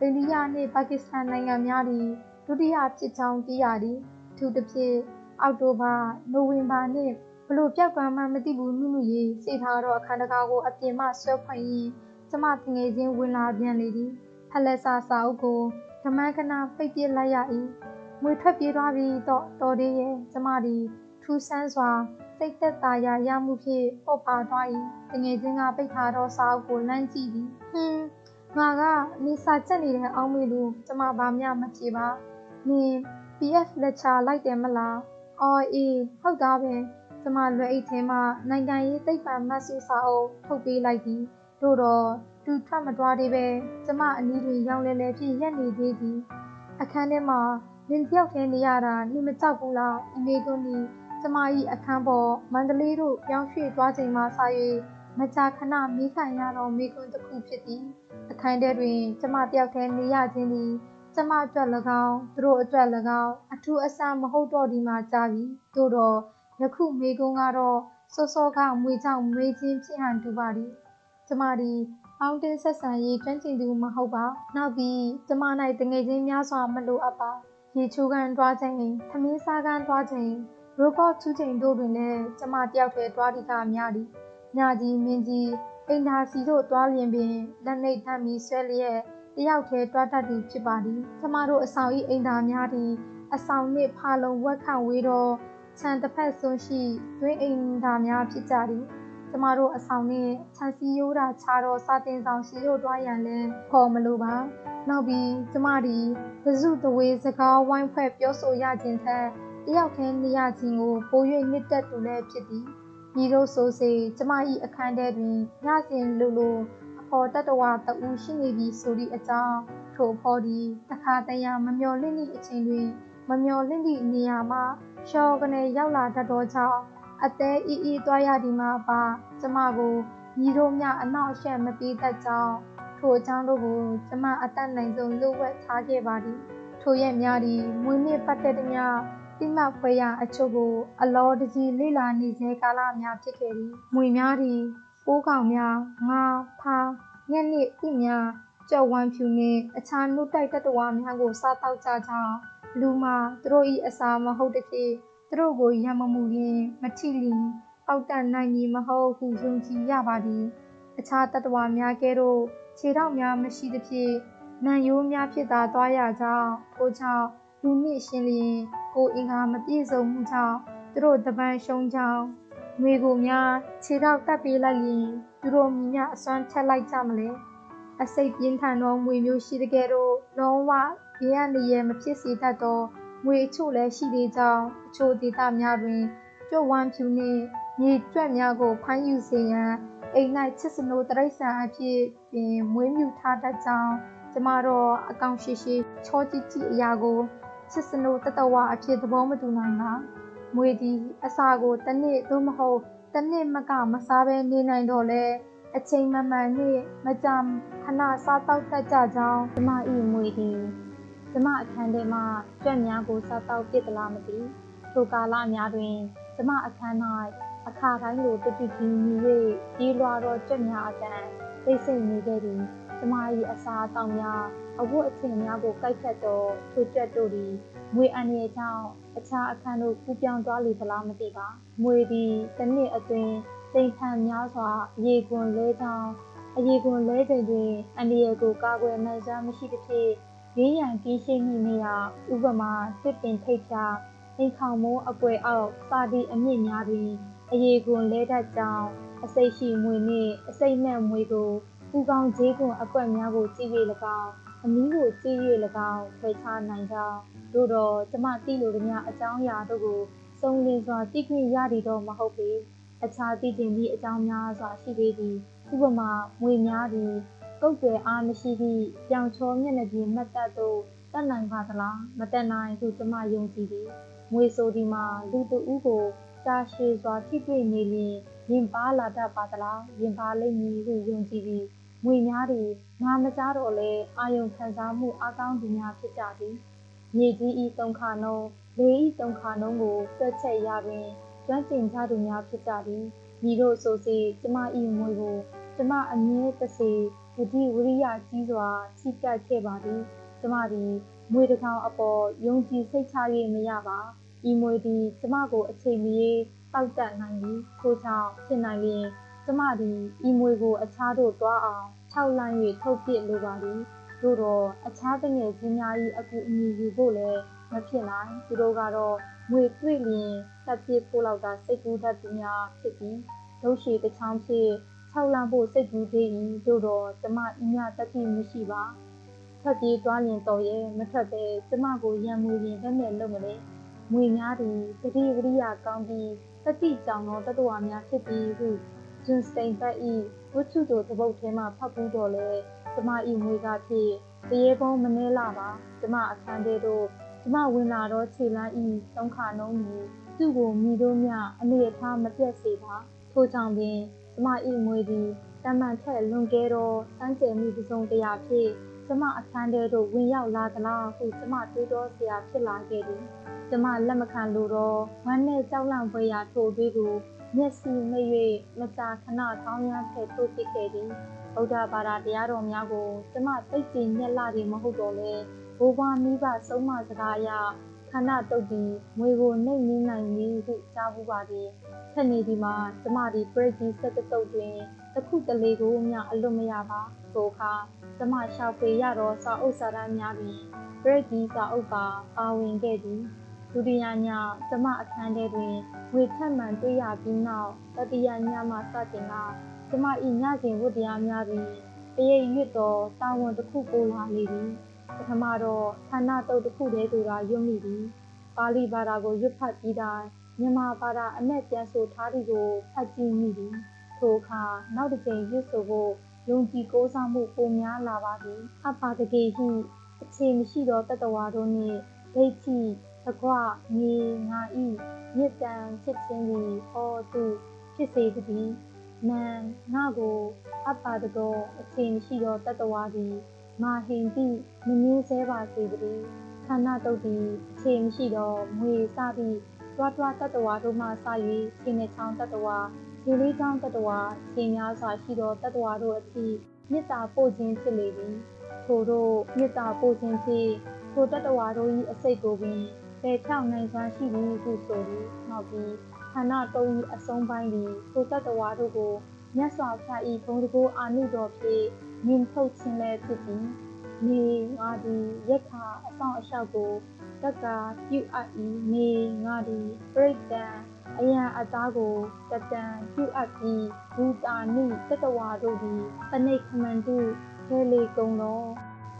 အိန္ဒိယနှင့် ပါကစ္စတန်နိုင်ငံများသည် ဒုတိယဖြစ်ကြောင်း သိရသည် အထူးသဖြင့် အောက်တိုဘာနိုဝင်ဘာနှင့်ဘလို့ပြောက်ကွမ်းမှမသိဘူးနုနုရေစိတ်ထားတော့အခန်းတကားကိုအပြင်မှဆွဲဖွင့်ရင်းကျမတငယ်ချင်းဝင်လာပြန်လေသည်ဖလက်စာစာအုပ်ကိုဓမန်းကနာပိတ်ပစ်လိုက်ရ၏ငွေထွက်ပြေးသွားပြီးတော့တော်သေးရဲ့ကျမသည်ထူးဆန်းစွာစိတ်သက်သာရာရမှုဖြင့်ပေါ့ပါသွား၏တငယ်ချင်းကပိတ်ထားသောစာအုပ်ကိုလမ်းကြည့်သည်ဟင်းငါကနေစာချက်နေတဲ့အောင်းမေလူကျမဘာမှမဖြေပါနင် PF lecture လိုက်တယ်မလား အော်အေးဟုတ်သားပဲကျမလွယ်အိတ်ထဲမှနိုင်ငံရေးသိပ္ပံမတ်စုစာအုပ်ထုတ်ပေးလိုက်သည်တို့တော့သူထွက်မသွားသေးပဲကျမအနီးတွင်ရောင်လဲလဲဖြင့်ရက်နေသေးသည်အခန်းထဲမှာလင်းပြောက်ထဲနေရတာနှိမကြောက်ဘူးလားအမေကွန်းဒီကျမ၏အခန်းပေါ်မန္တလေးတို့ပြောင်းရွှေ့သွားချိန်မှစ၍မကြာခဏမိခံရသောမိကွန်းတစ်ခုဖြစ်သည်အခန်းထဲတွင်ကျမတယောက်တည်းနေရခြင်းသည် ကျမအတွက်၎င်းသူတို့အတွက်၎င်းအထူးအဆမဟုတ်တော့ဒီမှာကြာပြီသို့တော့ယခုမိကွန်းကတော့စောစောကမွေကြောင့်မွေခြင်းဖြစ်ဟန်တူပါသည်ကျမသည်ပေါင်းတင်ဆက်ဆံရေးကျွမ်းကျင်သူမဟုတ်ပါနောက်ပြီးကျမ၌တငယ်ချင်းများစွာမလိုအပ်ပါရေချိုးကန်တွားချိန်ထမင်းစားကန်တွားချိန်ရိုကော့ချူးချိန်တို့တွင်လည်းကျမတယောက်တည်းတွားသည့်ကများသည်ညကြီးမင်းကြီးအိမ်သာစီတို့တွားလျင်ပင်လက်နှိပ်ထမ်းပြီးဆွဲလျက် တယောက်တည်းတွားတတ်သူဖြစ်ပါသည်ကျမတို့အဆောင်၏အိမ်သာများသည်အဆောင်နှင့်ဖာလုံဝက်ခန့်ဝေးသောခြံတစ်ဖက်စွန်းရှိတွင်းအိမ်သာများဖြစ်ကြသည်ကျမတို့အဆောင်နှင့်ခြံစည်းရိုးတာခြားသောစာတင်ဆောင်ရှိတို့တွားရန်လည်းခေါ်မလိုပါနောက်ပြီးကျမသည်ပစုတဝေစကားဝိုင်းဖွဲ့ပြောဆိုရခြင်းထက်တယောက်တည်းနေရခြင်းကိုပို၍နှစ်သက်သူလည်းဖြစ်သည်ဤသို့ဆိုစေကျမ၏အခန်းထဲတွင်ညစဉ်လိုလိုအ ဖော်တတဝတဦးရှိနေပြီဆိုသည့်အကြောင်းထိုဖော်သည်တခါတရံမမျော်လင့်သည့်အချိန်တွင် မမျော်လင့်သည့်နေရာမှရှော့ကနေရောက်လာတတ်သောကြောင့်အသေးအီအီသွားရသည်မှာပါကျမကိုညီတို့မြအနောက်အရှက်မပေးတတ်ကြောင်းထိုအကြောင်းတို့ကိုကျမအသက်နိုင်ဆုံးလိုဝက်ထားခဲ့ပါသည်ထိုရက်များသည်မွေးနေ့ပတ်သက်သည်များတိမဖွဲရအချို့ကို အလောတကြီးလေလာနေစေကာလများဖြစ်ခဲ့သည်မွေများသည် ပိုးကောင်များငါဖားညနေဥများကြော်ဝမ်းဖြူနှင့်အခြားနှုတ်တိုက်တတဝါများကိုစားတောက်ကြကြောင်းလူမှာသူတို့၏အစာမဟုတ်တဖြစ်သူတို့ကိုရံမမှုရင်းမထီလီပေါက်တန်နိုင်မည်မဟုတ်ဟုယုံကြည်ရပါသည်အခြားတတဝါများကဲ့သို့ခြေထောက်များမရှိသဖြင့်နံရိုးများဖြစ်သာသွားရကြောင်းကိုကြောင့်လူနှင့်ရှင်လျင်ကိုအင်္ဂါမပြည့်စုံမှုကြောင့်သူတို့တပန်းရှုံးကြောင်း ငွေကိုများခြေထောက်တက်ပေးလိုက်ရင်သူတို့မြများအစွမ်းထက်လိုက်ကြမလဲအစိတ်ပြင်းထန်သောငွေမျိုးရှိတဲ့ကဲ့သို့လုံးဝဘေးရန်ရည်မဖြစ်စေတတ်သောငွေအချို့လည်းရှိသေးကြောင်းအချို့ဒေသများတွင်ကြွဝမ်းဖြူနှင့်မြေကျွတ်များကိုဖမ်းယူစေရန်အိမ်၌ချစ်စနိုးတရိษံအဖြစ်ပင်မွေးမြူထားတတ်ကြောင်းကျမတို့အကောင်ရှိရှိချောကြည့်ကြည့်အရာကိုချစ်စနိုးတတဝအဖြစ်သဘောမတူနိုင်တာ မွေသည်အစာကိုတစ်နှစ်သို့မဟုတ်တစ်နှစ်မကမစားဘဲနေနိုင်တော့လဲအချိန်မမှန်နှင့်မကြခဏစားတောက်တတ်ကြကြောင်းကျမ၏မွေသည်ကျမအခန်းထဲမှကြွက်များကိုစားတောက်ပြစ်သလားမသိထိုကာလများတွင်ကျမအခန်း၌အခါတိုင်းလိုတတိကြီးမြည်၍ပြေးလွှာသောကြွက်များအတန်သိစိတ်နေခဲ့သည် ကျမ၏အစာအသောက်များအဝတ်အထည်များကိုကိုက်ခတ်သောထိုကြွက်တို့သည်မွေအန်ရဲ့ကြောင့်အခြားအခန်းတို့ကူးပြောင်းသွားလေသလားမသိပါမွေသည်တစ်နှစ်အတွင်းတိမ်ထန်များစွာရေကွန်လဲကြောင်းအရေကွန်လဲချိန်တွင်အန္တရာယ်ကိုကာကွယ်နိုင်စွမ်းမရှိသဖြင့်ရင်းရန်ကင်းရှင်းမှုနေရာဥပမာတစ်ပင်ထိပ်ဖြာအိမ်ခေါင်မိုးအကွယ်အောက်စာတီအမြင့်များတွင်အရေကွန်လဲတတ်ကြောင်းအစိတ်ရှိမွေနှင့်အစိတ်မဲ့မွေကို ပူကောင်ဈေးကွန်အကွက်များကိုကြည့်၍၎င်းအမီးကိုကြည့်၍၎င်းထွေချနိုင်ကြောင်းတို့တော့ကျမသိလိုသည်များအကြောင်းအရာတို့ကိုစုံလင်စွာသိခွင့်ရသည်တော့မဟုတ်ပေအခြားသိတင်သည့်အကြောင်းများစွာရှိပေသည်ဥပမာငွေများသည်ကုတ်ကျဲအားမရှိသည့်ပြောင်ချောမျက်နှာပြင်မတ်တပ်တို့တတ်နိုင်ပါသလားမတတ်နိုင်ဟုကျမယုံကြည်သည်ငွေဆိုဒီမှာလူတဦးကိုကြာရှည်စွာထိတွေ့နေလျင်ရင်ပါလာတတ်ပါသလားရင်ပါလိမ့်မည်ဟုယုံကြည်သည် ငွေများသည်ငါမကြားတော့လဲအာယုံခံစားမှုအကောင်းသူများဖြစ်ကြသည်မြေကြီးဤတုံခါနှုံးလေဤတုံခါနှုံးကိုတွက်ချက်ရတွင်ကျွမ်းကျင်ကြသူများဖြစ်ကြသည်ညီတို့ဆိုစီကျမဤမွေကိုကျမအမြဲတစေဝတိဝရိယကြီးစွာချိကပ်ခဲ့ပါသည်ကျမသည်မွေတကောင်အပေါ်ယုံကြည်စိတ်ချ၍မရပါဤမွေသည်ကျမကိုအချိန်မီတောက်တက်နိုင်သည်ထို့ကြောင့်ဖြစ်နိုင်လျင် ကျမသည်ဤမွေကိုအခြားသို့တွားအောင်ခြောက်လန့်၍ထုတ်ပစ်လိုပါသည်သို့တော့အခြားတငယ်ချင်းများ၏အကူအညီယူဖို့လည်းမဖြစ်နိုင်သူတို့ကတော့ငွေတွေ့လျင်တပ်ပစ်ဖို့လောက်သာစိတ်ကူးတတ်သူများဖြစ်ပြီးဒုရှိတချောင်းဖြစ်ခြောက်လန့်ဖို့စိတ်ကူးသေး၏သို့တော့ကျမဤမြတတိမရှိပါထွက်ပြေးသွားရင်တော်ရဲ့မထွက်ပဲကျမကိုရံမှုရင်တည်းနဲ့လုပ်မလဲငွေများသည်တတိဝရိယကောင်းပြီးတတိကြောင့်သောတတဝါများဖြစ်ပြီးဟု ဂျွန်စတိန်ဘတ်၏ဝတ္ထုတို့သဘုတ်ထဲမှဖတ်ပြီးတော့လဲကျမ၏ငွေကဖြစ်တရေပုံးမနှဲလာပါကျမအခန်းထဲသို့ကျမဝင်လာတော့ခြေလမ်းဤသုံးခါနှုံးမူသူ့ကိုမိတို့မြအနေအထားမပြတ်စေပါထို့ကြောင့်ပင်ကျမ၏ငွေသည်တမန်ထက်လွန်ကဲသောစမ်းကြယ်မှုပစုံတရာဖြင့်ကျမအခန်းထဲသို့ဝင်ရောက်လာသလားဟုကျမတွေးတောစရာဖြစ်လာခဲ့သည်ကျမလက်မခံလိုတော့ဝမ်းနဲ့ကြောက်လန့်ဖွယ်ရာထိုတွေးကို မျက်စိမိတ်၍မကြာခဏကောင်းရမ်းဖက်ထိုးပစ်ခဲ့သည်ဗုဒ္ဓဘာသာတရားတော်များကိုကျမသိကြည်ညက်လာသည်မဟုတ်တော့လဲဘိုးဘွားမိဘဆုံးမစကားအရခန္ဓာတုတ်ပြီးငွေကိုနှိမ့်နှင်းနိုင်ပြီဟုကြားဘူးပါသည်ထက်နေဒီမှာကျမဒီ break ကြီးဆက်တုတ်တွင်တခုတလေကိုမျှအလွတ်မရပါထိုအခါကျမရှောက်ပေရသောစာအုပ်စာတမ်းများတွင် break ကြီးစာအုပ်ပါပါဝင်ခဲ့သည် ဒုတိယညကျမအခန်းထဲတွင်ဝေထက်မှန်တွေ့ရပြီးနောက်တတိယညမှစတင်ကကျမ၏ညစဉ်ဝတ်တရားများတွင်တရိပ်ရွတ်သောတာဝန်တစ်ခုပိုလာလေသည်ပထမတော့ဌာနတုတ်တစ်ခုတည်းဆိုတာရွတ်မိသည်ပါဠိဘာသာကိုရွတ်ဖတ်ပြီးတိုင်းမြန်မာဘာသာအနဲ့ပြန်ဆိုထားသည်ကိုဖတ်ကြည့်မိသည်ထိုအခါနောက်တစ်ကြိမ်ရွတ်ဆိုဖို့ယုံကြည်ကိုးစားမှုပိုများလာပါသည်အပါတကေဟိအခြေမရှိသောတတဝါတို့နှင့်ဒိဋ္ဌိ သကွငေငါဤမြစ်တံဖြစ်ခြင်းသည်ဟောသူဖြစ်စေသည်နံငါကိုအပ္ပါတကောအခြေမရှိသောတတဝါသည်မာဟိန်တိမငင်းဆဲပါစေသည်ခန္ဓာတုတ်သည်အခြေမရှိသောမွေစသည့်တွားတွားတတဝါတို့မှစ၍ခြေနှချောင်းတတဝါခြေလေးချောင်းတတဝါခြေများစွာရှိသောတတဝါတို့အထိမေတ္တာပို့ခြင်းဖြစ်လေသည်ထိုတို့မေတ္တာပို့ခြင်းဖြင့်ထိုတတဝါတို့၏အစိတ်ကိုပင် ပယ်ချောက်နိုင်စွမ်းရှိသည်ဟုဆိုသည်နောက်ပြီးခန္ဓာတုံး၏အဆုံးပိုင်းသည်ထိုတတဝါတို့ကိုမြတ်စွာဘုရား၏ဘုံတကူအာနုတော်ဖြင့်မြင်ထုတ်ခြင်းလည်းဖြစ်သည်နေငါသည်ရက်ခါအဆောင်အလျှောက်ကိုတက်ကပြုအပ်၏နေငါသည်ပြိတ္တံအယံအသားကိုတတံပြုအပ်ပြီးဘူတာနိတတဝါတို့သည်ပဏိခမန္တုခဲလေကုံတော်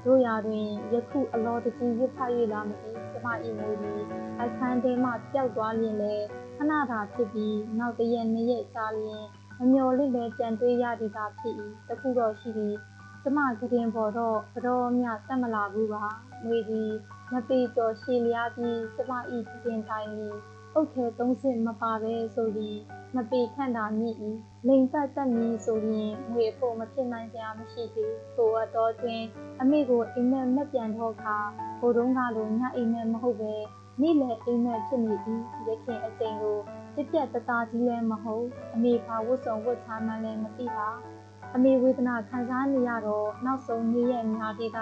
တို့ရာတွင်ယခုအလောတကြီးရွတ်ဖတ်၍လာမည် ကျမ၏ငွေသည်အခန်းထဲမှပျောက်သွားလျင်လေခဏသာဖြစ်ပြီးနောက်တရက်နှစ်ရက်ကြာလျင်မမျော်လင့်ပဲကြံတွေးရသည်သာဖြစ်၏တခုတော့ရှိသည်ကျမကတင်ပေါ်တော့ဘတော်မြတက်မလာဘူးပါငွေသည်မပေကျော်ရှည်လျားပြီးကျမ၏ကတင်တိုင်းသည် အုတ်ထဲသုံးစစ်မပါပဲဆိုပြီးမပေခန့်တာမြည်၏လိန်ပတ်တက်မည်ဆိုရင်ငွေဖို့မဖြစ်နိုင်စရာမရှိသေးထိုအတော်တွင်အမေကိုအိမ်မက်မက်ပြန်တော့ခါဘိုးတုံးကလိုညအိမ်မက်မဟုတ်ပဲနေ့လယ်အိမ်မက်ဖြစ်နေ၏ရခင်အချိန်ကိုပြက်ပြက်တသားကြီးလည်းမဟုတ်အမေဘာဝတ်စုံဝတ်ထားမှလည်းမသိပါအမေဝေဒနာခံစားနေရတော့နောက်ဆုံးနေ့ရက်များတည်းက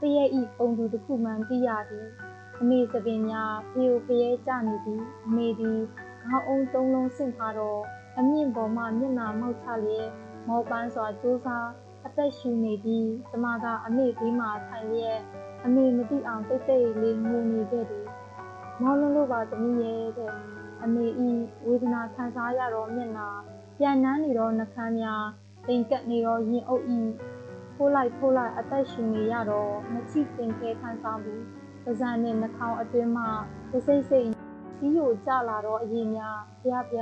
တရဲ့ဤပုံသူတစ်ခုမှန်သိရသည် အမေသပင်များဖေယိုဖျဲကြနေသည်အမေသည်ခေါင်းအုံသုံးလုံးဆင့်ထားတော့အမြင့်ပေါ်မှမျက်နှာမောက်ချလျက်မောပန်းစွာကြိုးစားအသက်ရှူနေပြီးကျမကအမေဘေးမှာထိုင်လျက်အမေမသိအောင်တိတ်တိတ်လေးငိုနေခဲ့သည်မောလုံးလို့ပါသမီးရဲ့တဲ့အမေဤဝေဒနာခံစားရတော့မျက်နှာပြန်နှမ်းနေတော့နှခမ်းများတိမ်ကပ်နေတော့ရင်အုပ်ဤဖိုးလိုက်ဖိုးလိုက်အသက်ရှူနေရတော့မချိပင်ခဲခံစားဘူး ပါးစံနဲ့နှာခေါင်းအတွင်းမှသစိတ်စိတ်ကြီးကိုကြလာတော့အရင်များပြပြ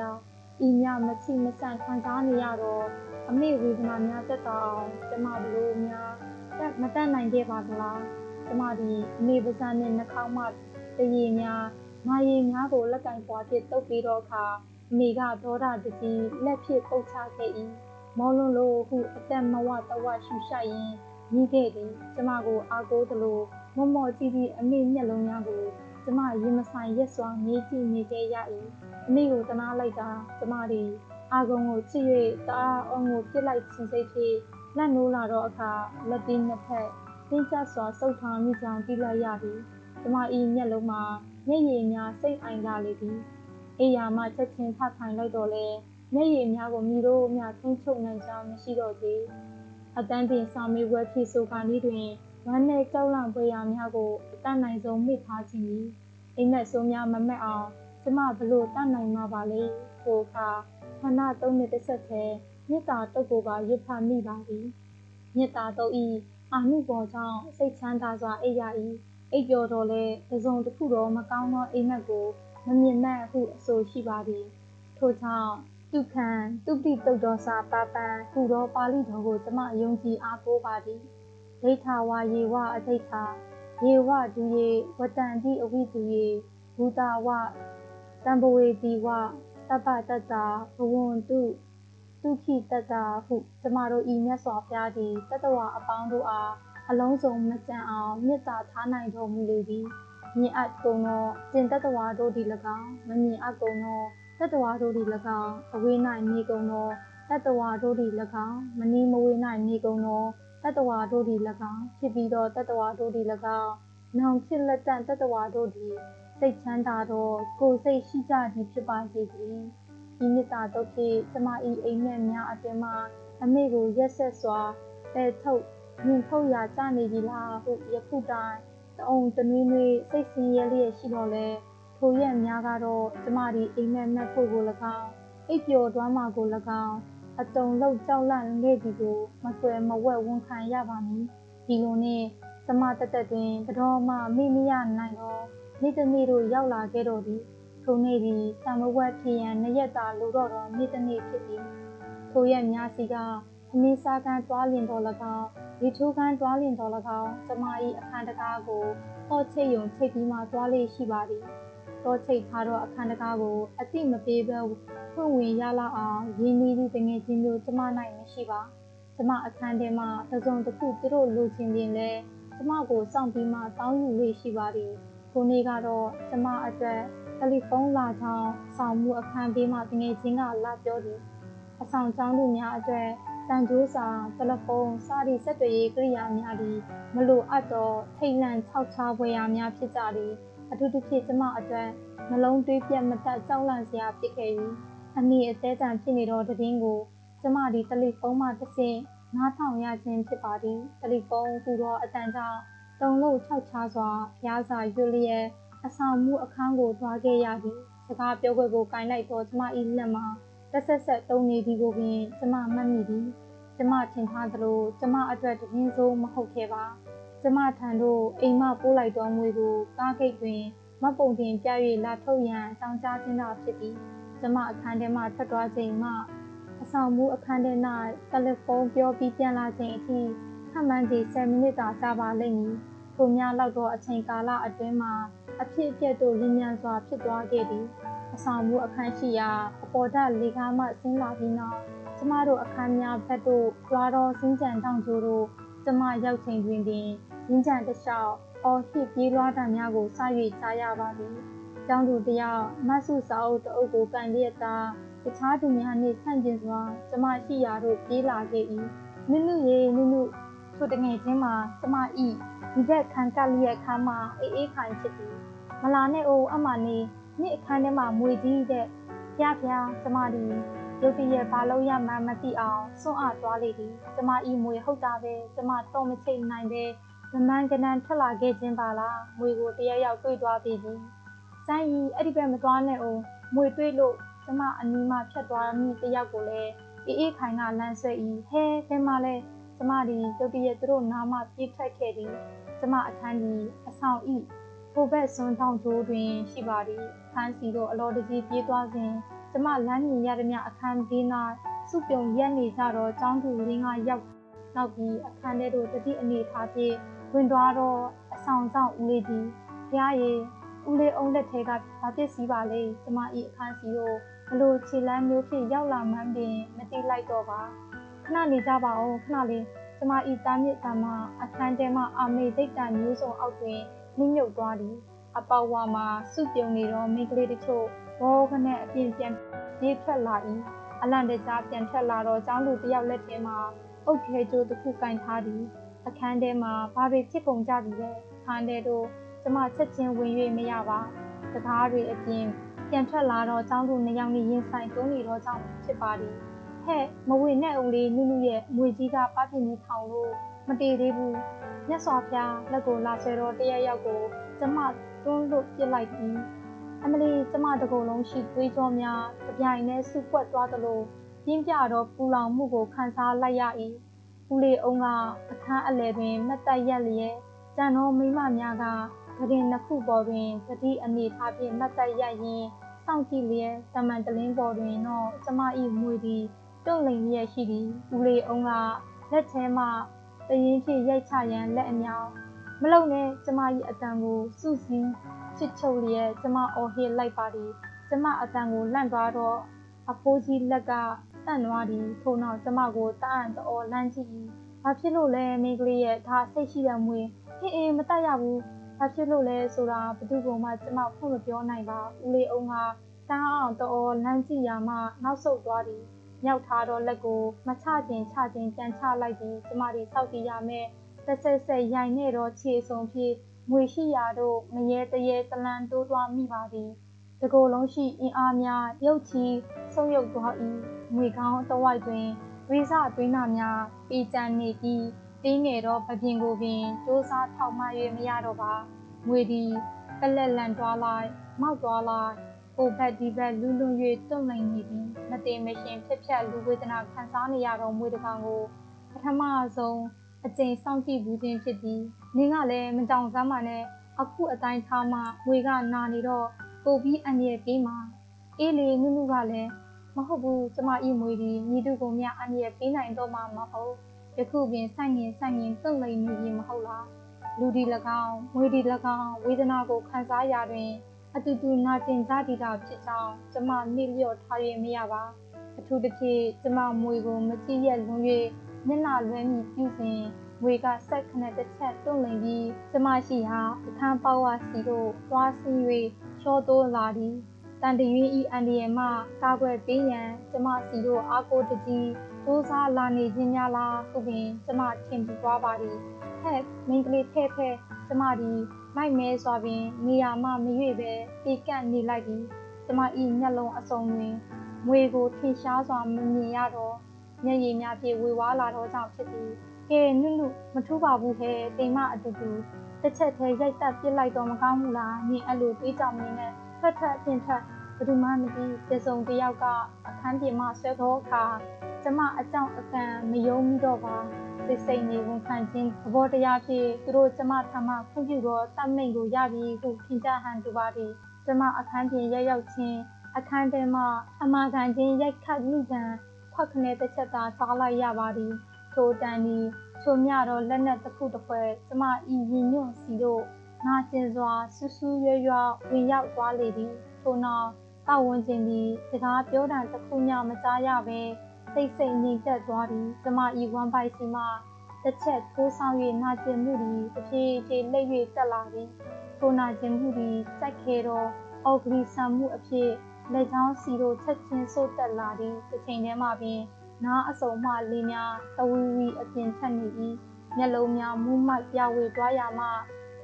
ဤမြမချိမဆန့်ခံစားနေရတော့အမေဝေဒနာများတက်တာအောင်ကျမဘလို့များတက်မတက်နိုင်ခဲ့ပါသလားကျမဒီအမေပါးစံနဲ့နှာခေါင်းမှတရေများမာရီများကိုလက်ကင်ပွားဖြစ်တုပ်ပြီးတော့အခါအမေကဒေါသတကြီးလက်ဖြစ်ပုတ်ချခဲ့၏မောလွန်းလို့ဟုအသက်မဝတဝရှူရှိုက်ရင်ညီးခဲ့သည်ကျမကိုအားကိုးသလို မော့မော့ကြည့်ပြီးအမေမျက်လုံးများကိုကျမရင်မဆိုင်ရက်စွာငေးကြည့်နေခဲ့ရ၏အမေကိုတနာလိုက်တာကျမသည်အာကုံကိုချစ်၍တအားအောင်ကိုပြစ်လိုက်ခြင်းစိတ်ဖြင့်လက်နိုးလာတော့အခါလက်တင်းနှစ်ဖက်တင်းကျပ်စွာစုပ်ထားမိကြောင်ကြည့်လိုက်ရသည်ကျမ၏မျက်လုံးမှာမျက်ရည်များစိတ်အိုင်လာလေသည်အေးယာမှချက်ချင်းထထိုင်လိုက်တော့လေမျက်ရည်များကိုမိတို့မြထိန်းချုပ်နိုင်ကြောင်းမရှိတော့သေးအတန်းတင်စာမေးပွဲဖြေဆိုခါနည်းတွင် ဝမ်းနဲ့ကြောက်လန့်ပွဲရာများကိုအတတ်နိုင်ဆုံးမိထားခြင်းသည်အိမ်မက်ဆိုးများမမက်အောင်ကျမဘလို့တတ်နိုင်မှာပါလေထိုအခါခန္ဓာသုံးနှစ်တစ်ဆက်တည်းမေတ္တာတုတ်ကိုပါရွတ်ဖတ်မိပါသည်မေတ္တာတုတ်ဤအာနုဘောကြောင့်စိတ်ချမ်းသာစွာအိပ်ရ၏အိပ်ပျော်တော်လဲတစုံတစ်ခုတော့မကောင်းသောအိမ်မက်ကိုမမြင်မဲ့ဟုအဆိုရှိပါသည်ထို့ကြောင့်တုခံတုပတိတုတ်တော်စာပါပံကုတော်ပါဠိတော်ကိုကျမယုံကြည်အားကိုးပါသည် ဒိဋ္ဌဝါယေဝအဋိဋ္ဌာယေဝဒုယေဝတံတိအဝိတုယေဘူတာဝတံပဝေတိဝတပ္ပတတ္တာဘဝန္တုဒုက္ခိတတ္တာဟုကျမတို့ဤမြတ်စွာဘုရားသည်တတဝအပေါင်းတို့အားအလုံးစုံမကြံအောင်မေတ္တာထားနိုင်တော်မူလေသည်မြင်အပ်ကုန်သောကျင့်တတဝါတို့သည်၎င်းမမြင်အပ်ကုန်သောတတဝါတို့သည်၎င်းအဝေး၌နေကုန်သောတတဝါတို့သည်၎င်းမနီးမဝေး၌နေကုန်သော တတဝါတို့သည်၎င်းဖြစ်ပြီးသောတတဝါတို့သည်၎င်းနောင်ဖြစ်လက်တန့်တတဝါတို့သည်စိတ်ချမ်းသာသောကိုယ်စိတ်ရှိကြသည်ဖြစ်ပါစေသည်ဒီမေတ္တာတို့ဖြင့်ကျမ၏အိမ်မက်များအတွင်မှအမေကိုရက်ဆက်စွာပဲထုတ်မြင်ထုတ်ရာကြနေပြီလားဟုယခုတိုင်တအုံတနွေးနွေးစိတ်ဆင်းရဲလျက်ရှိတော်လဲထိုရက်များကတော့ကျမဒီအိမ်မက်မက်ဖို့ကို၎င်းအိပ်ပျော်သွားမှာကို၎င်း အတုံလောက်ကြောက်လန့်ခဲ့သည်ကိုမဆွဲမဝက်ဝန်ခံရပါမည်ဒီလိုနဲ့ကျမတက်တက်တွင်ဘတော်မှမိမရနိုင်တော့နေ့တနေ့တို့ရောက်လာခဲ့တော်သည်ထိုနေ့သည်တံမဝက်ဖြစ်ရန်နှစ်ရက်သာလိုတော့တော်နေ့တနေ့ဖြစ်သည်ထိုရက်များစီကအမင်းစားကန်းတွားလင်တော်၎င်းဒီထိုးကန်းတွားလင်တော်၎င်းကျမ၏အခန်းတကားကိုဟော့ချိတ်ယုံချိတ်ပြီးမှတွားလေးရှိပါသည် တော့ချိတ်ထားသောအခန်းတကားကိုအတိမပေးဘဲဖွင့်ဝင်ရလောက်အောင်ရင်းနှီးသည့်တငယ်ချင်းမျိုးကျမ၌မရှိပါကျမအခန်းထဲမှာတစုံတစ်ခုသူတို့လိုချင်ရင်လဲကျမကိုစောင့်ပြီးမှတောင်းယူလေးရှိပါသည်ခုနေ့ကတော့ကျမအတွက်တယ်လီဖုန်းလာကြောင်းဆောင်မှုအခန်းပေးမှတငယ်ချင်းကလာပြောသည်အဆောင်ကျောင်းသူများအတွက်တန်ကြိုးစာတယ်လီဖုန်းစသည့်ဆက်သွယ်ရေးကိရိယာများသည်မလိုအပ်သောထိတ်လန့်ခြောက်ခြားဖွယ်ရာများဖြစ်ကြသည် အထူးသဖြင့်ကျမအတွက်နှလုံးသွေးပြတ်မတတ်ကြောက်လန့်စရာဖြစ်ခဲ့၏အနည်းအသေးတန်ဖြစ်နေသောတည်င်းကိုကျမဒီတယ်လီဖုန်းမှတစ်ဆင့်နားထောင်ရခြင်းဖြစ်ပါသည်တယ်လီဖုန်းဟူသောအတန်ကြောင့်တုံလို့ခြောက်ခြားစွာဖျားစာရွလျက်အဆောင်မှုအခန်းကိုသွားခဲ့ရသည်စကားပြောခွင့်ကိုကင်လိုက်တော့ကျမ၏လက်မှာတက်ဆက်ဆက်တုံနေသည်ကိုပင်ကျမမှတ်မိသည်ကျမထင်ထားသလိုကျမအတွက်တည်င်းဆုံးမဟုတ်ခဲ့ပါ ကျမထံသို့အိမ်မပိုးလိုက်သောငွေကိုကားဂိတ်တွင်မပုံတင်ပြ၍လာထုတ်ရန်အကြောင်းကြားခြင်းသာဖြစ်သည်ကျမအခန်းထဲမှထွက်သွားချိန်မှအဆောင်မှုအခန်းထဲ၌တယ်လီဖုန်းပြောပြီးပြန်လာချိန်အထိခန့်မှန်းခြေ10မိနစ်သာကြာပါလိမ့်မည်ထိုများလောက်သောအချိန်ကာလအတွင်းမှာအဖြစ်အပျက်တို့လင်းမြန်စွာဖြစ်သွားခဲ့သည်အဆောင်မှုအခန်းရှိရာအပေါ်ဓာတ်လေကားမှဆင်းလာပြီးနောက်ကျမတို့အခန်းများဘက်သို့ကြွားသောစင်းကြံတောင်ကျိုးတို့ ကျမရောက်ချိန်တွင်ပင်ရင်းကြံတစ်လျှောက်အော်ဟစ်ပြေးလွှားတံများကိုစ၍ကြားရပါသည်။ကျောင်းသူတယောက်မဆုစာအုပ်တအုပ်ကိုကန်လျက်သာတခြားသူများနှင့်ဆန့်ကျင်စွာကျမရှိရာသို့ပြေးလာခဲ့၏။နုနုရေနုနုထိုတငယ်ချင်းမှာကျမဤဒီဘက်ခံကလျက်ခမ်းမှာအေးအေးခိုင်ဖြစ်သည်။မလာနဲ့အိုးအမနေမြစ်အခန်းထဲမှာမွေကြီးတဲ့ဖျားဖျားကျမသည် ရုတ်တရက်ဘာလို့ရမှန်းမသိအောင်စွန့်အားသွားလေသည်ကျမဤမွေဟုတ်တာပဲကျမတော့မချိတ်နိုင်ပဲမမှန်ကနန်ထွက်လာခဲ့ခြင်းပါလားမွေကိုတရရောက်တွေ့သွားပြီကြီးစမ်းကြီးအဲ့ဒီဘက်မသွားနဲ့အောင်မွေတွေ့လို့ကျမအနီးမှဖြတ်သွားမိတယောက်ကိုလည်းအေးအေးခိုင်ကလမ်းဆွဲဤဟဲဘယ်မှာလဲကျမဒီရုတ်တရက်သူတို့နားမှပြေးထွက်ခဲ့သည်ကျမအခန်းကြီးအဆောင်ဤထိုဘက်စွန်းထောင်ကျိုးတွင်ရှိပါသည်ခန်းစီတို့အလော်တကြီးပြေးသွားစဉ် ကျမလမ်းမြင်ရသည်များအခန်းဘေး၌စုပြုံရက်နေကြတော့ចောင်းသူလင်းကရောက်နောက်ပြီးအခန်းထဲသို့တတိအနေထားဖြင့်ဝင်သွားတော့အဆောင်ဆောင်ဦးလေးကြီးဖျားရည်ဦးလေးအုံးလက်ထဲကဘာပစ္စည်းပါလဲကျမဤအခန်းစီကိုဘလို့ခြေလမ်းမျိုးဖြင့်ရောက်လာမှန်းပင်မသိလိုက်တော့ပါခဏနေကြပါဦးခဏလေးကျမဤတားမြစ်တံမှာအခန်းထဲမှာအာမေဒိတ်တန်မျိုးစုံအောက်တွင်နှိမ့်မြုပ်သွားသည်အပေါဝါမှာစုပြုံနေတော့မိန်းကလေးတချို့ ဘောခနဲ့အပြင်ပြန်ပြေးထွက်လာ၏အလန့်တကြားပြန်ထွက်လာတော့ကျောင်းသူတယောက်လက်ထဲမှာအုတ်ခဲကျိုးတစ်ခုကင်ထားသည်အခန်းထဲမှာဘာတွေဖြစ်ကုန်ကြပြီလဲအခန်းထဲတို့ကျမချက်ချင်းဝင်၍မရပါစကားတွေအပြင်ပြန်ထွက်လာတော့ကျောင်းသူနှစ်ယောက်နဲ့ရင်ဆိုင်တုံးနေတော့ကြောင့်ဖြစ်ပါသည်ဟဲ့မဝေနဲ့ဦးလေးနုနုရဲ့ငွေကြီးကပပင်းကြီးထောင်လို့မတည်သေးဘူးမြတ်စွာဘုရားလက်ကိုလာဆွဲတော့တရရောက်ကိုကျမတွန်းလို့ပြစ်လိုက်ပြီး အမလီကျမတကုံလုံးရှိသွေးကြောများကြပြိုင်နဲ့စုပွက်သွားသလိုပြင်းပြတော့ပူလောင်မှုကိုခံစားလိုက်ရ၏ဦးလေးအုံးကအခန်းအလယ်တွင်မတ်တက်ရက်လျက်ကြံတော်မိမများကပဒင်နှစ်ခုပေါ်တွင်တတိအနေထားဖြင့်မတ်တက်ရက်ရင်းစောင့်ကြည့်လျက်တမန်တလင်းပေါ်တွင်တော့ကျမ၏မွေသည်တွန့်လိန်လျက်ရှိသည်ဦးလေးအောင်ကလက်ထဲမှတရင်ဖြင့်ရိုက်ချရန်လက်အမြောင် မလုံနဲ့ကျမ၏အတန်ကိုစုစည်းချစ်ချုပ်လျက်ကျမအော်ဟစ်လိုက်ပါသည်ကျမအတန်ကိုလန့်သွားတော့အဖိုးကြီးလက်ကတန့်သွားသည်ထို့နောက်ကျမကိုတအံ့တော်လန့်ကြည့်၏ဘာဖြစ်လို့လဲမိန်းကလေးရဲ့ဒါစိတ်ရှိတဲ့မွေဟင်းအေးမတတ်ရဘူးဘာဖြစ်လို့လဲဆိုတာဘသူကမှကျမဖွင့်မပြောနိုင်ပါဦးလေးအောင်ကတန်းအောင်တော်လမ်းကြည့်ရမှနောက်ဆုတ်သွားသည်မြောက်ထားတော့လက်ကိုမချခြင်းချခြင်းပြန်ချလိုက်ပြီးကျမတို့စောက်ကြည့်ရမယ် တစ်ဆက်ဆက်ရိုင်နေတော့ခြေဆုံးဖြင့်ငွေရှိရာတို့မရေတရေတလန်တိုးသွားမိပါသည်တကိုယ်လုံးရှိအင်အားများရုပ်ချီဆုံးယုတ်သွား၏ငွေကောင်းတဝိုက်တွင်ဝိဇသွင်းနာများပေကြံနေပြီးတင်းငယ်တော့ပပြင်ကိုပင်စူးစားထောက်မှ၍မရတော့ပါငွေဒီကလက်လန်သွားလိုက်မောက်သွားလိုက်ဟိုဘက်ဒီဘက်လူလွန်၍တွန့်နိုင်နေပြီးမတိမရှင်ဖြစ်ဖြတ်လူဝေဒနာခံစားနေရတော့မွေတကောင်ကိုပထမဆုံး အကျိန်စောင့်ကြည့်ဘူးခြင်းဖြစ်သည်နင်းကလည်းမကြောင်စမ်းမှနဲ့အခုအတိုင်းထားမှငွေကနာနေတော့ပို့ပြီးအန်ရပေးမှာအေးလေငုနုကလည်းမဟုတ်ဘူးကျမဤမွေဒီညီတို့ကိုမြအန်ရပေးနိုင်တော့မှမဟုတ်ယခုပင်ဆိုင်ရင်ဆိုင်ရင်တုံ့လိမ်နေပြီမဟုတ်လားလူဒီ၎င်းငွေဒီ၎င်းဝေဒနာကိုခံစားရတွင် အတူတူနာကျင်ကြတည်တာဖြစ်ကြောင်းကျမနှိလျော့ထားရမရပါအထူးသဖြင့်ကျမမွေကိုမကြည့်ရလွန်၍ မျက်နှာလွှဲမိပြုစဉ်ငွေကဆက်ခနဲ့တစ်ချက်တွန့်လိမ်ပြီးကျမရှိဟာအခန်းပေါဝါစီတို့သွားစီ၍ချောတိုးလာသည်တန်တရွေးဤအန်ဒီယမကာကွယ်ပေးရန်ကျမစီတို့အားကိုတကြီးစူးစားလာနေခြင်းများလားဟုပင်ကျမထင်ပြီးသွားပါသည်ဟဲ့မင်းကလေးထဲ့ထဲ့ကျမဒီမိုက်မဲစွာပင်နေရာမှမရွေ့ပဲပြေကန့်နေလိုက်သည်ကျမဤမျက်လုံးအစုံတွင်ငွေကိုထင်ရှားစွာမမြင်ရတော့ မျက်ရည်များဖြင့်ဝေဝါးလာတော့ကြောင့်ဖြစ်သည်ကဲနုနုမထူးပါဘူးဟဲ့တိမ်မအတူတူတစ်ချက်သေးရိုက်တက်ပြစ်လိုက်တော့မကောင်းဘူးလားနင်အဲ့လိုတွေးကြောင်နေနဲ့ထက်ထက်အပြင်ထက်ဘယ်သူမှမသိတစုံတယောက်ကအခန်းပြင်မှဆွဲသောအခါကျမအကြောင်းအကန့်မယုံမိတော့ပါစိတ်စိတ်နေဝန်ခံခြင်းသဘောတရားဖြင့်သူတို့ကျမထမခွင့်ပြုတော့တတ်မိန်ကိုရပြီဟုထင်ကြဟန်တူပါသည်ကျမအခန်းပြင်ရက်ရောက်ခြင်းအခန်းထဲမှအမာခံခြင်းရိုက်ခတ်မိကံ ခွက်ခနဲ့တစ်ချက်သာစားလိုက်ရပါသည်ထိုတန်ဒီချိုမြတော့လက်နက်တစ်ခုတစ်ဖွဲကျမဤရင်ညွန့်စီတို့နာကျင်စွာဆူဆူရွရွဝင်ရောက်သွားလေသည်ထို့နောက်ပတ်ဝန်းကျင်သည်စကားပြောတာတစ်ခုမျှမကြားရဘဲစိတ်စိတ်ငြိမ်သက်သွားသည်ကျမဤဝမ်ပိုက်စီမှတစ်ချက်ထိုးဆောင်၍နာကျင်မှုသည်တစ်ဖြည်းဖြည်းလက်၍တက်လာသည်ထိုနာကျင်မှုသည်စိုက်ခဲသောအော်ဂရီဆန်မှုအဖြစ် လက်ချောင်းစီတို့ချက်ချင်းဆုတ်တက်လာသည်တစ်ချိန်တည်းမှပင်နားအစုံမှလေးများတဝီဝီအပြင်ထက်နေပြီးမျက်လုံးများမူးမိုက်ပြဝေသွားရမှ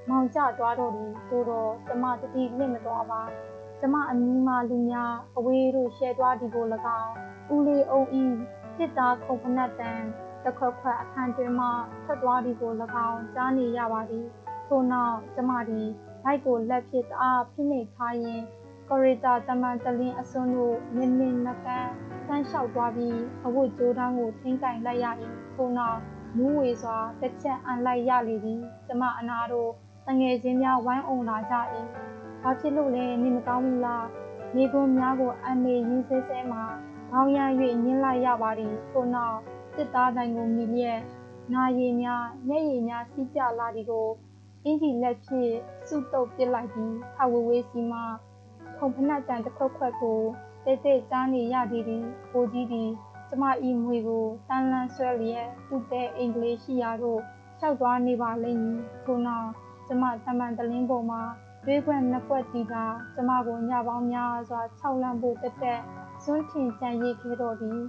မောင်ကျသွားတော့သည်သို့တော့ကျမတတိလင့်မသွားပါကျမအမီးမှလူများအဝေးတို့ရှဲသွားသည်ကို၎င်းဦးလေးအုံဤစစ်သားခုံဖနက်တန်တခွက်ခွက်အခန်းတွင်မှထွက်သွားသည်ကို၎င်းကြားနေရပါသည်ထို့နောက်ကျမသည်ဘိုက်ကိုလက်ဖြင့်တအားဖိနှိပ်ထားရင်း ကော်ရီတာတမန်တလင်းအစွန်းတို့နင်းနင်းနကန်းဆန်းလျှောက်သွားပြီးအဝတ်ကြိုးတန်းကိုထင်းကင်လိုက်ရ၏ထို့နောက်မူးဝေစွာတစ်ချက်အန်လိုက်ရလေသည်ကျမအနာတို့တငယ်ချင်းများဝိုင်းအောင်လာကြ၏ဘာဖြစ်လို့လဲနေမကောင်းဘူးလားမိကုန်းများကိုအမေရင်းဆဲဆဲမှာခေါင်းရမ်း၍ညှင်းလိုက်ရပါသည်ထို့နောက်စစ်သားတိုင်းကိုမိလျက်နာရည်များမျက်ရည်များစီးကျလာသည်ကိုအင်ကြီးလက်ဖြင့်စုတုပ်ပစ်လိုက်ပြီးခဝဝေးစီမှ ခုံဖနက်တန်တစ်ခွက်ခွက်ကိုတိတ်တိတ်ကြားနေရသည်သည်ကိုကြီးသည်ကျမဤမွေကိုတန်းလန်းဆွဲလျက်သူ့တဲ့အင်္ဂလိပ်ရှိရာသို့လျှောက်သွားနေပါလိမ့်မည်ထို့နောက်ကျမတမန်တလင်းပေါ်မှာတွေးခွက်နှစ်ခွက်တီးတာကျမကိုညပေါင်းများစွာခြောက်လန့်ဖို့တက်တက်စွန့်ထင်ကြံရည်ခဲ့တော်သည်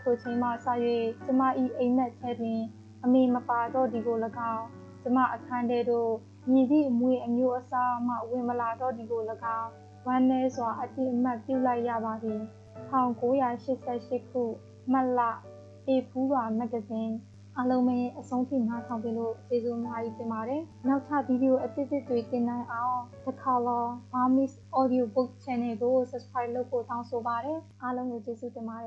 ထိုချိန်မှစ၍ကျမ၏အိမ်မက်ထဲတွင်အမေမပါတော့ဒီကို၎င်းကျမအခန်းထဲသို့မြည်သည့်အမွေအမျိုးအစားမှဝင်မလာတော့ဒီကို၎င်း ဝမ်းနည်းစွာအတိအမှတ်ပြုလိုက်ရပါသည်1988ခုမတ်လအေဖူးပါမဂ္ဂဇင်းအားလုံးပဲအဆုံးထိနားထောင်ပေးလို့ကျေးဇူးအများကြီးတင်ပါတယ်။နောက်ထပ်ဗီဒီယိုအသစ်သစ်တွေတင်နိုင်အောင် The Color Burmese Audio Book Channel ကို Subscribe လုပ်ဖို့တောင်းဆိုပါတယ်။အားလုံးကိုကျေးဇူးတင်ပါတယ်